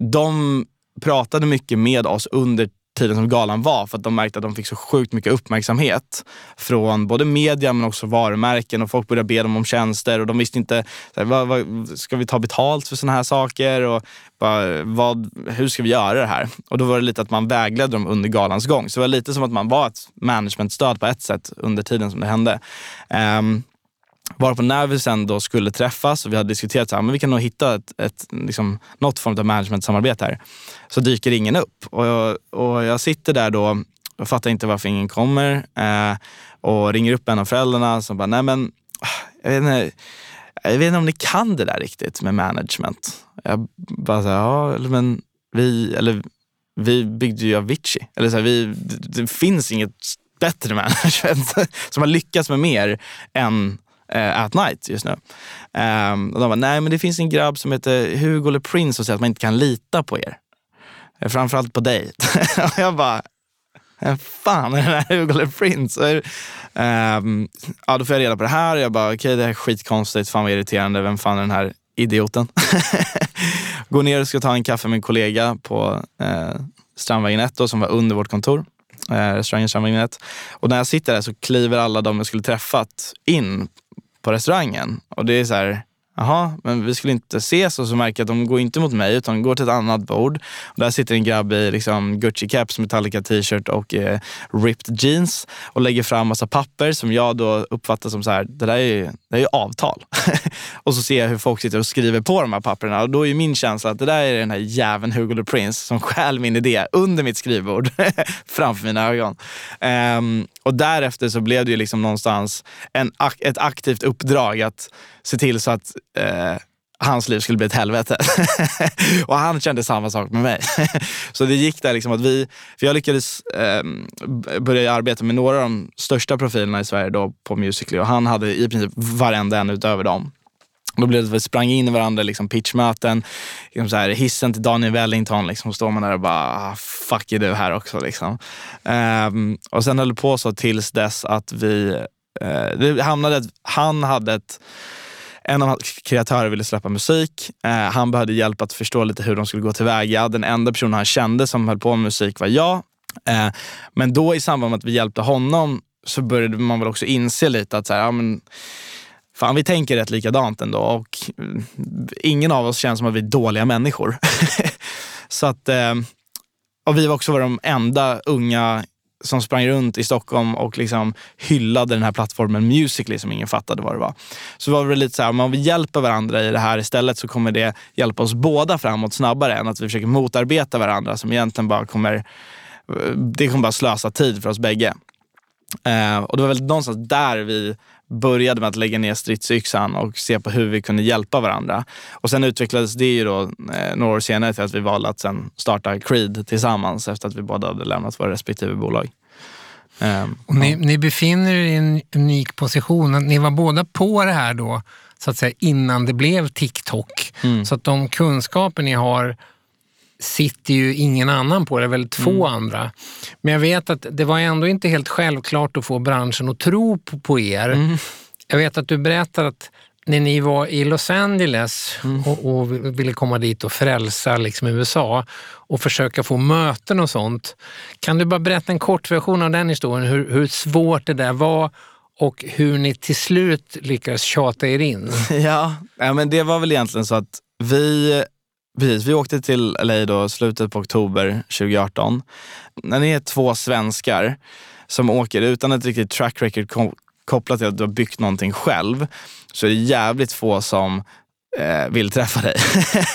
De pratade mycket med oss under tiden som galan var för att de märkte att de fick så sjukt mycket uppmärksamhet från både media men också varumärken och folk började be dem om tjänster och de visste inte, här, vad, vad, ska vi ta betalt för sådana här saker? Och bara, vad, hur ska vi göra det här? Och då var det lite att man vägledde dem under galans gång. Så det var lite som att man var ett managementstöd på ett sätt under tiden som det hände. Um, Varpå när vi sen då skulle träffas och vi hade diskuterat så här, ah, men vi kan nog hitta ett, ett, liksom, något form av management-samarbete här. Så dyker ingen upp. Och jag, och jag sitter där då och fattar inte varför ingen kommer. Eh, och ringer upp en av föräldrarna som bara, nej men ah, jag vet, inte, jag vet inte om ni kan det där riktigt med management. Jag bara, så här, ja men vi, eller, vi byggde ju Avicii. Eller så här, vi, det, det finns inget bättre management som har lyckats med mer än eh, At Night just nu. Ehm, och de bara, nej men det finns en grabb som heter Hugo Le Prince och säger att man inte kan lita på er. Eh, framförallt på dig. och jag bara, vem fan är den här Hugo Le Prince? Och, ehm, ja, då får jag reda på det här och jag bara, okej okay, det här är skitkonstigt, fan vad irriterande, vem fan är den här idioten? Går ner och ska ta en kaffe med en kollega på eh, Strandvägen 1 då, som var under vårt kontor eh, restaurangen Strandvägen 1. Och när jag sitter där så kliver alla de jag skulle träffat in på restaurangen. Och det är så här, jaha, men vi skulle inte ses och så märker jag att de går inte mot mig utan går till ett annat bord. Och där sitter en grabb i liksom Gucci-caps, Metallica t-shirt och eh, ripped jeans och lägger fram massa papper som jag då uppfattar som så här, det där är ju, det är ju avtal. och så ser jag hur folk sitter och skriver på de här papperna och då är min känsla att det där är den här jäveln Hugo Le Prince som stjäl min idé under mitt skrivbord framför mina ögon. Um, och därefter så blev det ju liksom någonstans en, ett aktivt uppdrag att se till så att eh, hans liv skulle bli ett helvete. och han kände samma sak med mig. så det gick där liksom att vi, för jag lyckades eh, börja arbeta med några av de största profilerna i Sverige då på Musical.ly och han hade i princip varenda en utöver dem. Då blev det att vi sprang in i varandra, liksom pitchmöten, liksom så här, hissen till Daniel Wellington. Liksom, står man där och bara, ah, fuck är du här också. Liksom. Um, och sen höll det på så tills dess att vi, eh, uh, det hamnade att han hade ett en av hans kreatörer ville släppa musik. Eh, han behövde hjälp att förstå lite hur de skulle gå tillväga. Den enda personen han kände som höll på med musik var jag. Eh, men då i samband med att vi hjälpte honom så började man väl också inse lite att så här, ja, men, Fan, vi tänker rätt likadant ändå och eh, ingen av oss känns som att vi är dåliga människor. så att, eh, och vi var också de enda unga som sprang runt i Stockholm och liksom hyllade den här plattformen Musical.ly som ingen fattade vad det var. Så var det lite så här, om vi hjälper varandra i det här istället så kommer det hjälpa oss båda framåt snabbare än att vi försöker motarbeta varandra som egentligen bara kommer, eh, det kommer bara slösa tid för oss bägge. Eh, och det var väl någonstans där vi började med att lägga ner stridsyxan och se på hur vi kunde hjälpa varandra. Och sen utvecklades det ju då eh, några år senare till att vi valde att sen starta Creed tillsammans efter att vi båda hade lämnat våra respektive bolag. Eh, Och ni, ni befinner er i en unik position. Ni var båda på det här då, så att säga, innan det blev TikTok. Så att de kunskaper ni har sitter ju ingen annan på, det väldigt få andra. Men jag vet att det var ändå inte helt självklart att få branschen att tro på, på er. Jag vet att du berättade att när ni var i Los Angeles och, och ville komma dit och frälsa liksom USA och försöka få möten och sånt. Kan du bara berätta en kort version av den historien, hur, hur svårt det där var och hur ni till slut lyckades tjata er in? Ja, ja, men det var väl egentligen så att vi, precis, vi åkte till LA då slutet på oktober 2018. När ni är två svenskar som åker utan ett riktigt track record kopplat till att du har byggt någonting själv så är det jävligt få som eh, vill träffa dig.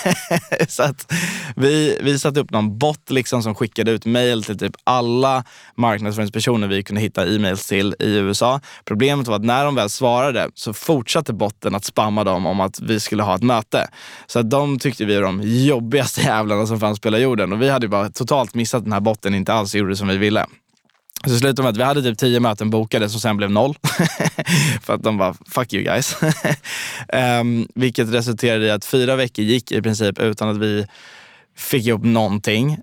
så att vi, vi satte upp någon bot liksom som skickade ut mail till typ alla marknadsföringspersoner vi kunde hitta e-mails till i USA. Problemet var att när de väl svarade så fortsatte botten att spamma dem om att vi skulle ha ett möte. Så att de tyckte vi var de jobbigaste jävlarna som fanns på hela jorden och vi hade ju bara totalt missat den här botten inte alls gjorde som vi ville. Så det slutade med att vi hade typ tio möten bokade som sen blev noll. För att de bara, fuck you guys. um, vilket resulterade i att fyra veckor gick i princip utan att vi fick ihop någonting.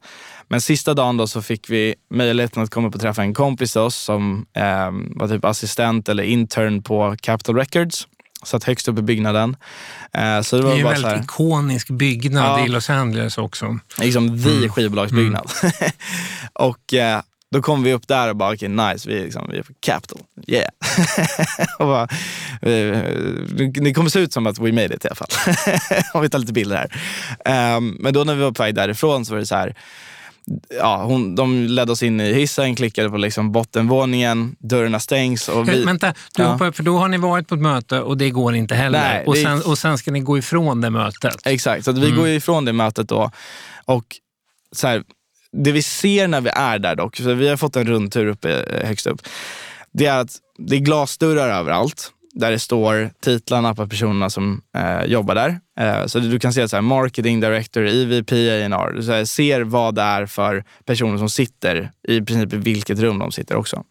Men sista dagen då så fick vi möjligheten att komma upp och träffa en kompis till oss som um, var typ assistent eller intern på Capitol Records. Satt högst upp i byggnaden. Eh, så det Det var är ju en väldigt här, ikonisk byggnad Ja. i Los Angeles också. liksom the skivbolagsbyggnad. och eh, då kom vi upp där och bara, okej nice, vi är, liksom, vi är på Capital. Yeah. och bara, det kommer se ut som att we made it i alla fall. Om vi tar lite bilder här. Ehm, men då när vi var på väg därifrån så var det så här, ja, hon, de ledde oss in i hissen, klickade på liksom bottenvåningen, dörrarna stängs. Och vi, Vänta, du Ja. hoppar, för då har ni varit på ett möte och det går inte heller. Nej, och, sen, och sen ska ni gå ifrån det mötet. Exakt, så vi går ju ifrån det mötet då. Och så här, det vi ser när vi är där dock, för vi har fått en rundtur uppe eh, högst upp, det är att det är glasdörrar överallt där det står titlarna på personerna som eh, jobbar där. Eh, så du kan se så här, marketing director, EVP, A&R. Du så här, ser vad det är för personer som sitter i princip i vilket rum de sitter också.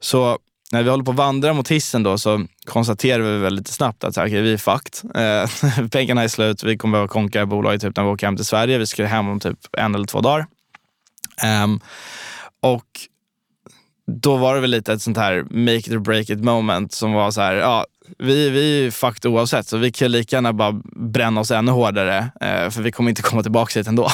Så när vi håller på att vandra mot hissen då så konstaterar vi väldigt lite snabbt att så här, okay, vi är fucked. Eh, pengarna är slut, vi kommer behöva konka bolaget typ när vi åker hem till Sverige. Vi ska hem om typ en eller två dagar. Um, och då var det väl lite ett sånt här make it or break it moment som var så här, ja, vi, vi är fucked oavsett så vi kan lika gärna bara bränna oss ännu hårdare eh, för vi kommer inte komma tillbaka hit ändå.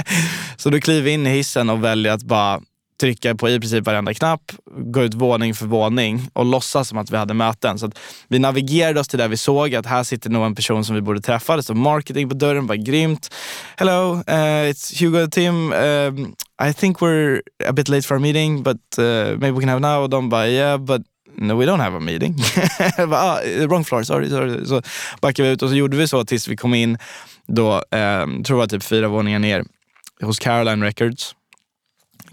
så då kliver vi in i hissen och väljer att bara trycka på i princip varenda knapp, gå ut våning för våning och låtsas som att vi hade möten. Så att vi navigerade oss till där vi såg att här sitter nog en person som vi borde träffa. Det stod marketing på dörren, var grymt. Hello, uh, it's Hugo and Tim. Uh, I think we're a bit late for our meeting, but uh, maybe we can have now. Och de bara, yeah, but no we don't have a meeting. Bara, ah, wrong floor, sorry. sorry. Så backade vi ut och så gjorde vi så tills vi kom in, då, eh, tror jag var typ fyra våningar ner, hos Caroline Records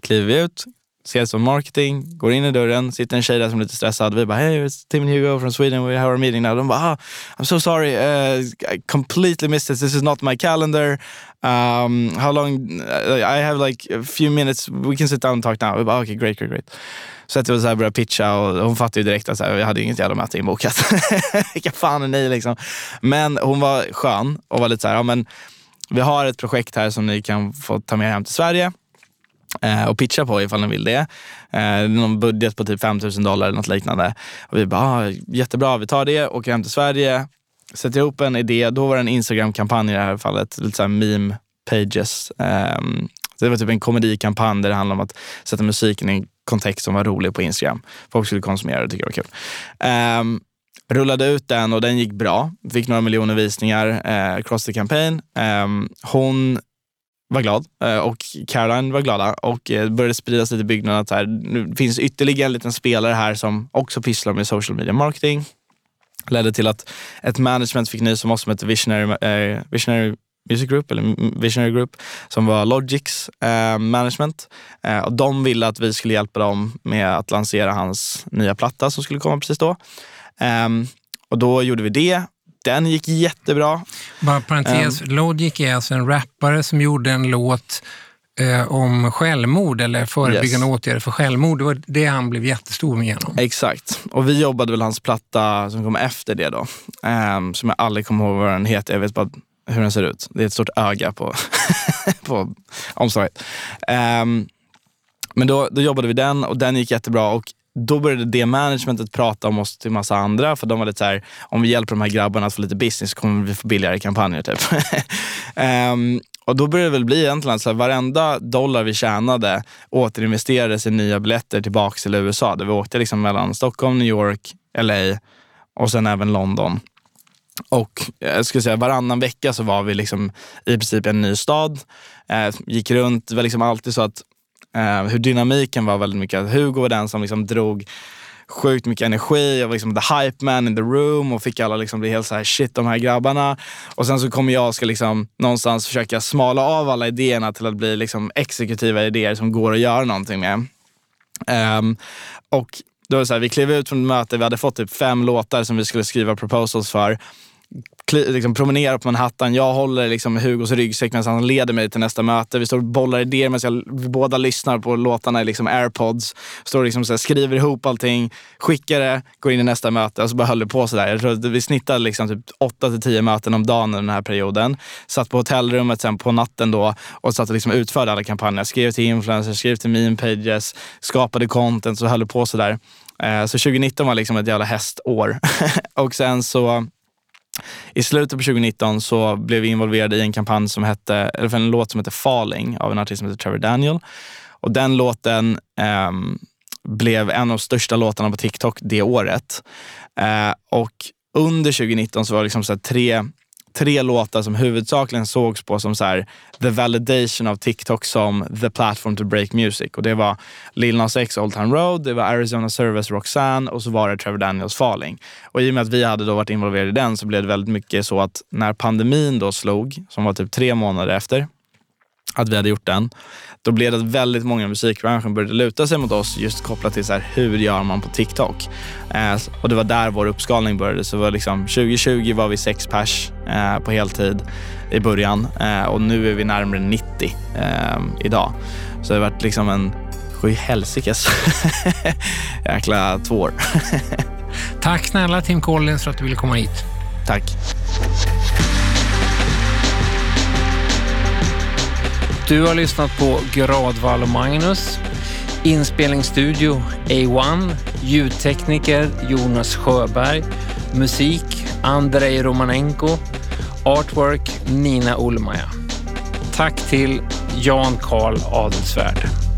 kliver vi ut, ses som marketing, går in i dörren, sitter en tjej där som är lite stressad. Vi bara, hey it's Tim and Hugo from Sweden, we have a meeting now. De bara, ah, I'm so sorry, uh, I completely missed this, this is not my calendar. Um, how long, uh, I have like a few minutes, we can sit down and talk now. Vi bara, okay, great, great, great. Så att vi så här började pitcha och hon fattade ju direkt att så här, vi hade inget jävla möte inbokat. Vilka fan är ni liksom? Men hon var skön och var lite så här, ja men vi har ett projekt här som ni kan få ta med hem till Sverige Eh, och pitcha på ifall ni vill det. Eh, någon budget på typ 5 000 dollar eller något liknande. Och vi bara, ah, jättebra, vi tar det, åker hem till Sverige, sätter ihop en idé. Då var det en Instagram-kampanj i det här fallet, lite såhär meme pages. Ehm, det var typ en komedikampanj där det handlade om att sätta musiken i en kontext som var rolig på Instagram. Folk skulle konsumera det och tycka det var kul. Ehm, rullade ut den och den gick bra. Fick några miljoner visningar eh, across the campaign. Ehm, hon var glad eh, och Caroline var glada och eh, började spridas lite i byggnaden att här, nu finns ytterligare en liten spelare här som också pysslar med social media marketing. Ledde till att ett management fick nys om oss som hette Visionary, eh, Visionary Music Group, eller Visionary Group, som var Logics eh, management. Eh, och de ville att vi skulle hjälpa dem med att lansera hans nya platta som skulle komma precis då. Ehm, och då gjorde vi det. Den gick jättebra. Bara parentes, Ehm. Logic är alltså en rappare som gjorde en låt eh, om självmord eller förebyggande Yes. åtgärder för självmord. Det var det han blev jättestor med genom. Exakt. Och vi jobbade väl hans platta som kom efter det då. Ehm, som jag aldrig kommer ihåg vad den heter. Jag vet bara hur den ser ut. Det är ett stort öga på, på omslaget. Ehm, men då, då jobbade vi den och den gick jättebra. Och då började det managementet prata om oss till massa andra. För de var lite så här, om vi hjälper de här grabbarna att få lite business kommer vi få billigare kampanjer. Typ. um, och då började det väl bli egentligen att så här, varenda dollar vi tjänade återinvesterades i nya biljetter tillbaka till USA. Där vi åkte liksom mellan Stockholm, New York, LA och sen även London. Och eh, jag skulle säga varannan vecka så var vi liksom i princip i en ny stad. Eh, gick runt, det var liksom alltid så att eh, hur dynamiken var väldigt mycket Hugo var den som liksom drog sjukt mycket energi. Jag var liksom the hype man in the room och fick alla liksom bli helt så här shit de här grabbarna. Och sen så kommer jag och ska liksom någonstans försöka smala av alla idéerna till att bli liksom exekutiva idéer som går att göra någonting med. Um, och då var det så här, vi klev ut från ett möte, vi hade fått typ fem låtar som vi skulle skriva proposals för. Liksom promenerar på Manhattan, jag håller liksom Hugos ryggsäck medan han leder mig till nästa möte. Vi står och bollar idéer medan jag, vi båda lyssnar på låtarna i liksom airpods. Står och liksom så här, skriver ihop allting, skickar det, går in i nästa möte och så bara höll det på sådär. Jag tror att vi snittade liksom typ 8 till 10 möten om dagen under den här perioden. Satt på hotellrummet sen på natten då och satt och liksom utförde alla kampanjer. Skrev till influencers, skrev till meme pages, skapade content och höll på sådär. Eh, så 2019 var liksom ett jävla hästår. och sen så i slutet på 2019 så blev vi involverade i en kampanj som hette, eller för en låt som heter Falling av en artist som heter Trevor Daniel. Och den låten eh, blev en av de största låtarna på TikTok det året. Eh, och under 2019 så var det liksom så här tre, tre låtar som huvudsakligen sågs på som så här, the validation av TikTok som the platform to break music. Och det var Lil Nas X Old Town Road, det var Arizona Service Roxanne och så var det Trevor Daniels Falling. Och i och med att vi hade då varit involverade i den så blev det väldigt mycket så att när pandemin då slog, som var typ tre månader efter, att vi hade gjort den. Då blev det att väldigt många i musikbranschen började luta sig mot oss just kopplat till så här, hur gör man på TikTok. Eh, och det var där vår uppskalning började. Så var liksom, 2020 var vi sex pers eh, på heltid i början eh, och nu är vi närmare 90 eh, idag. Så det har varit liksom en sjuhelsikes jäkla två år. Tack snälla Tim Collins för att du ville komma hit. Tack. Du har lyssnat på Gradvall och Magnus. Inspelningsstudio A1. Ljudtekniker Jonas Sjöberg. Musik Andrei Romanenko. Artwork Nina Olmaja. Tack till Jan Karl Adelsvärd.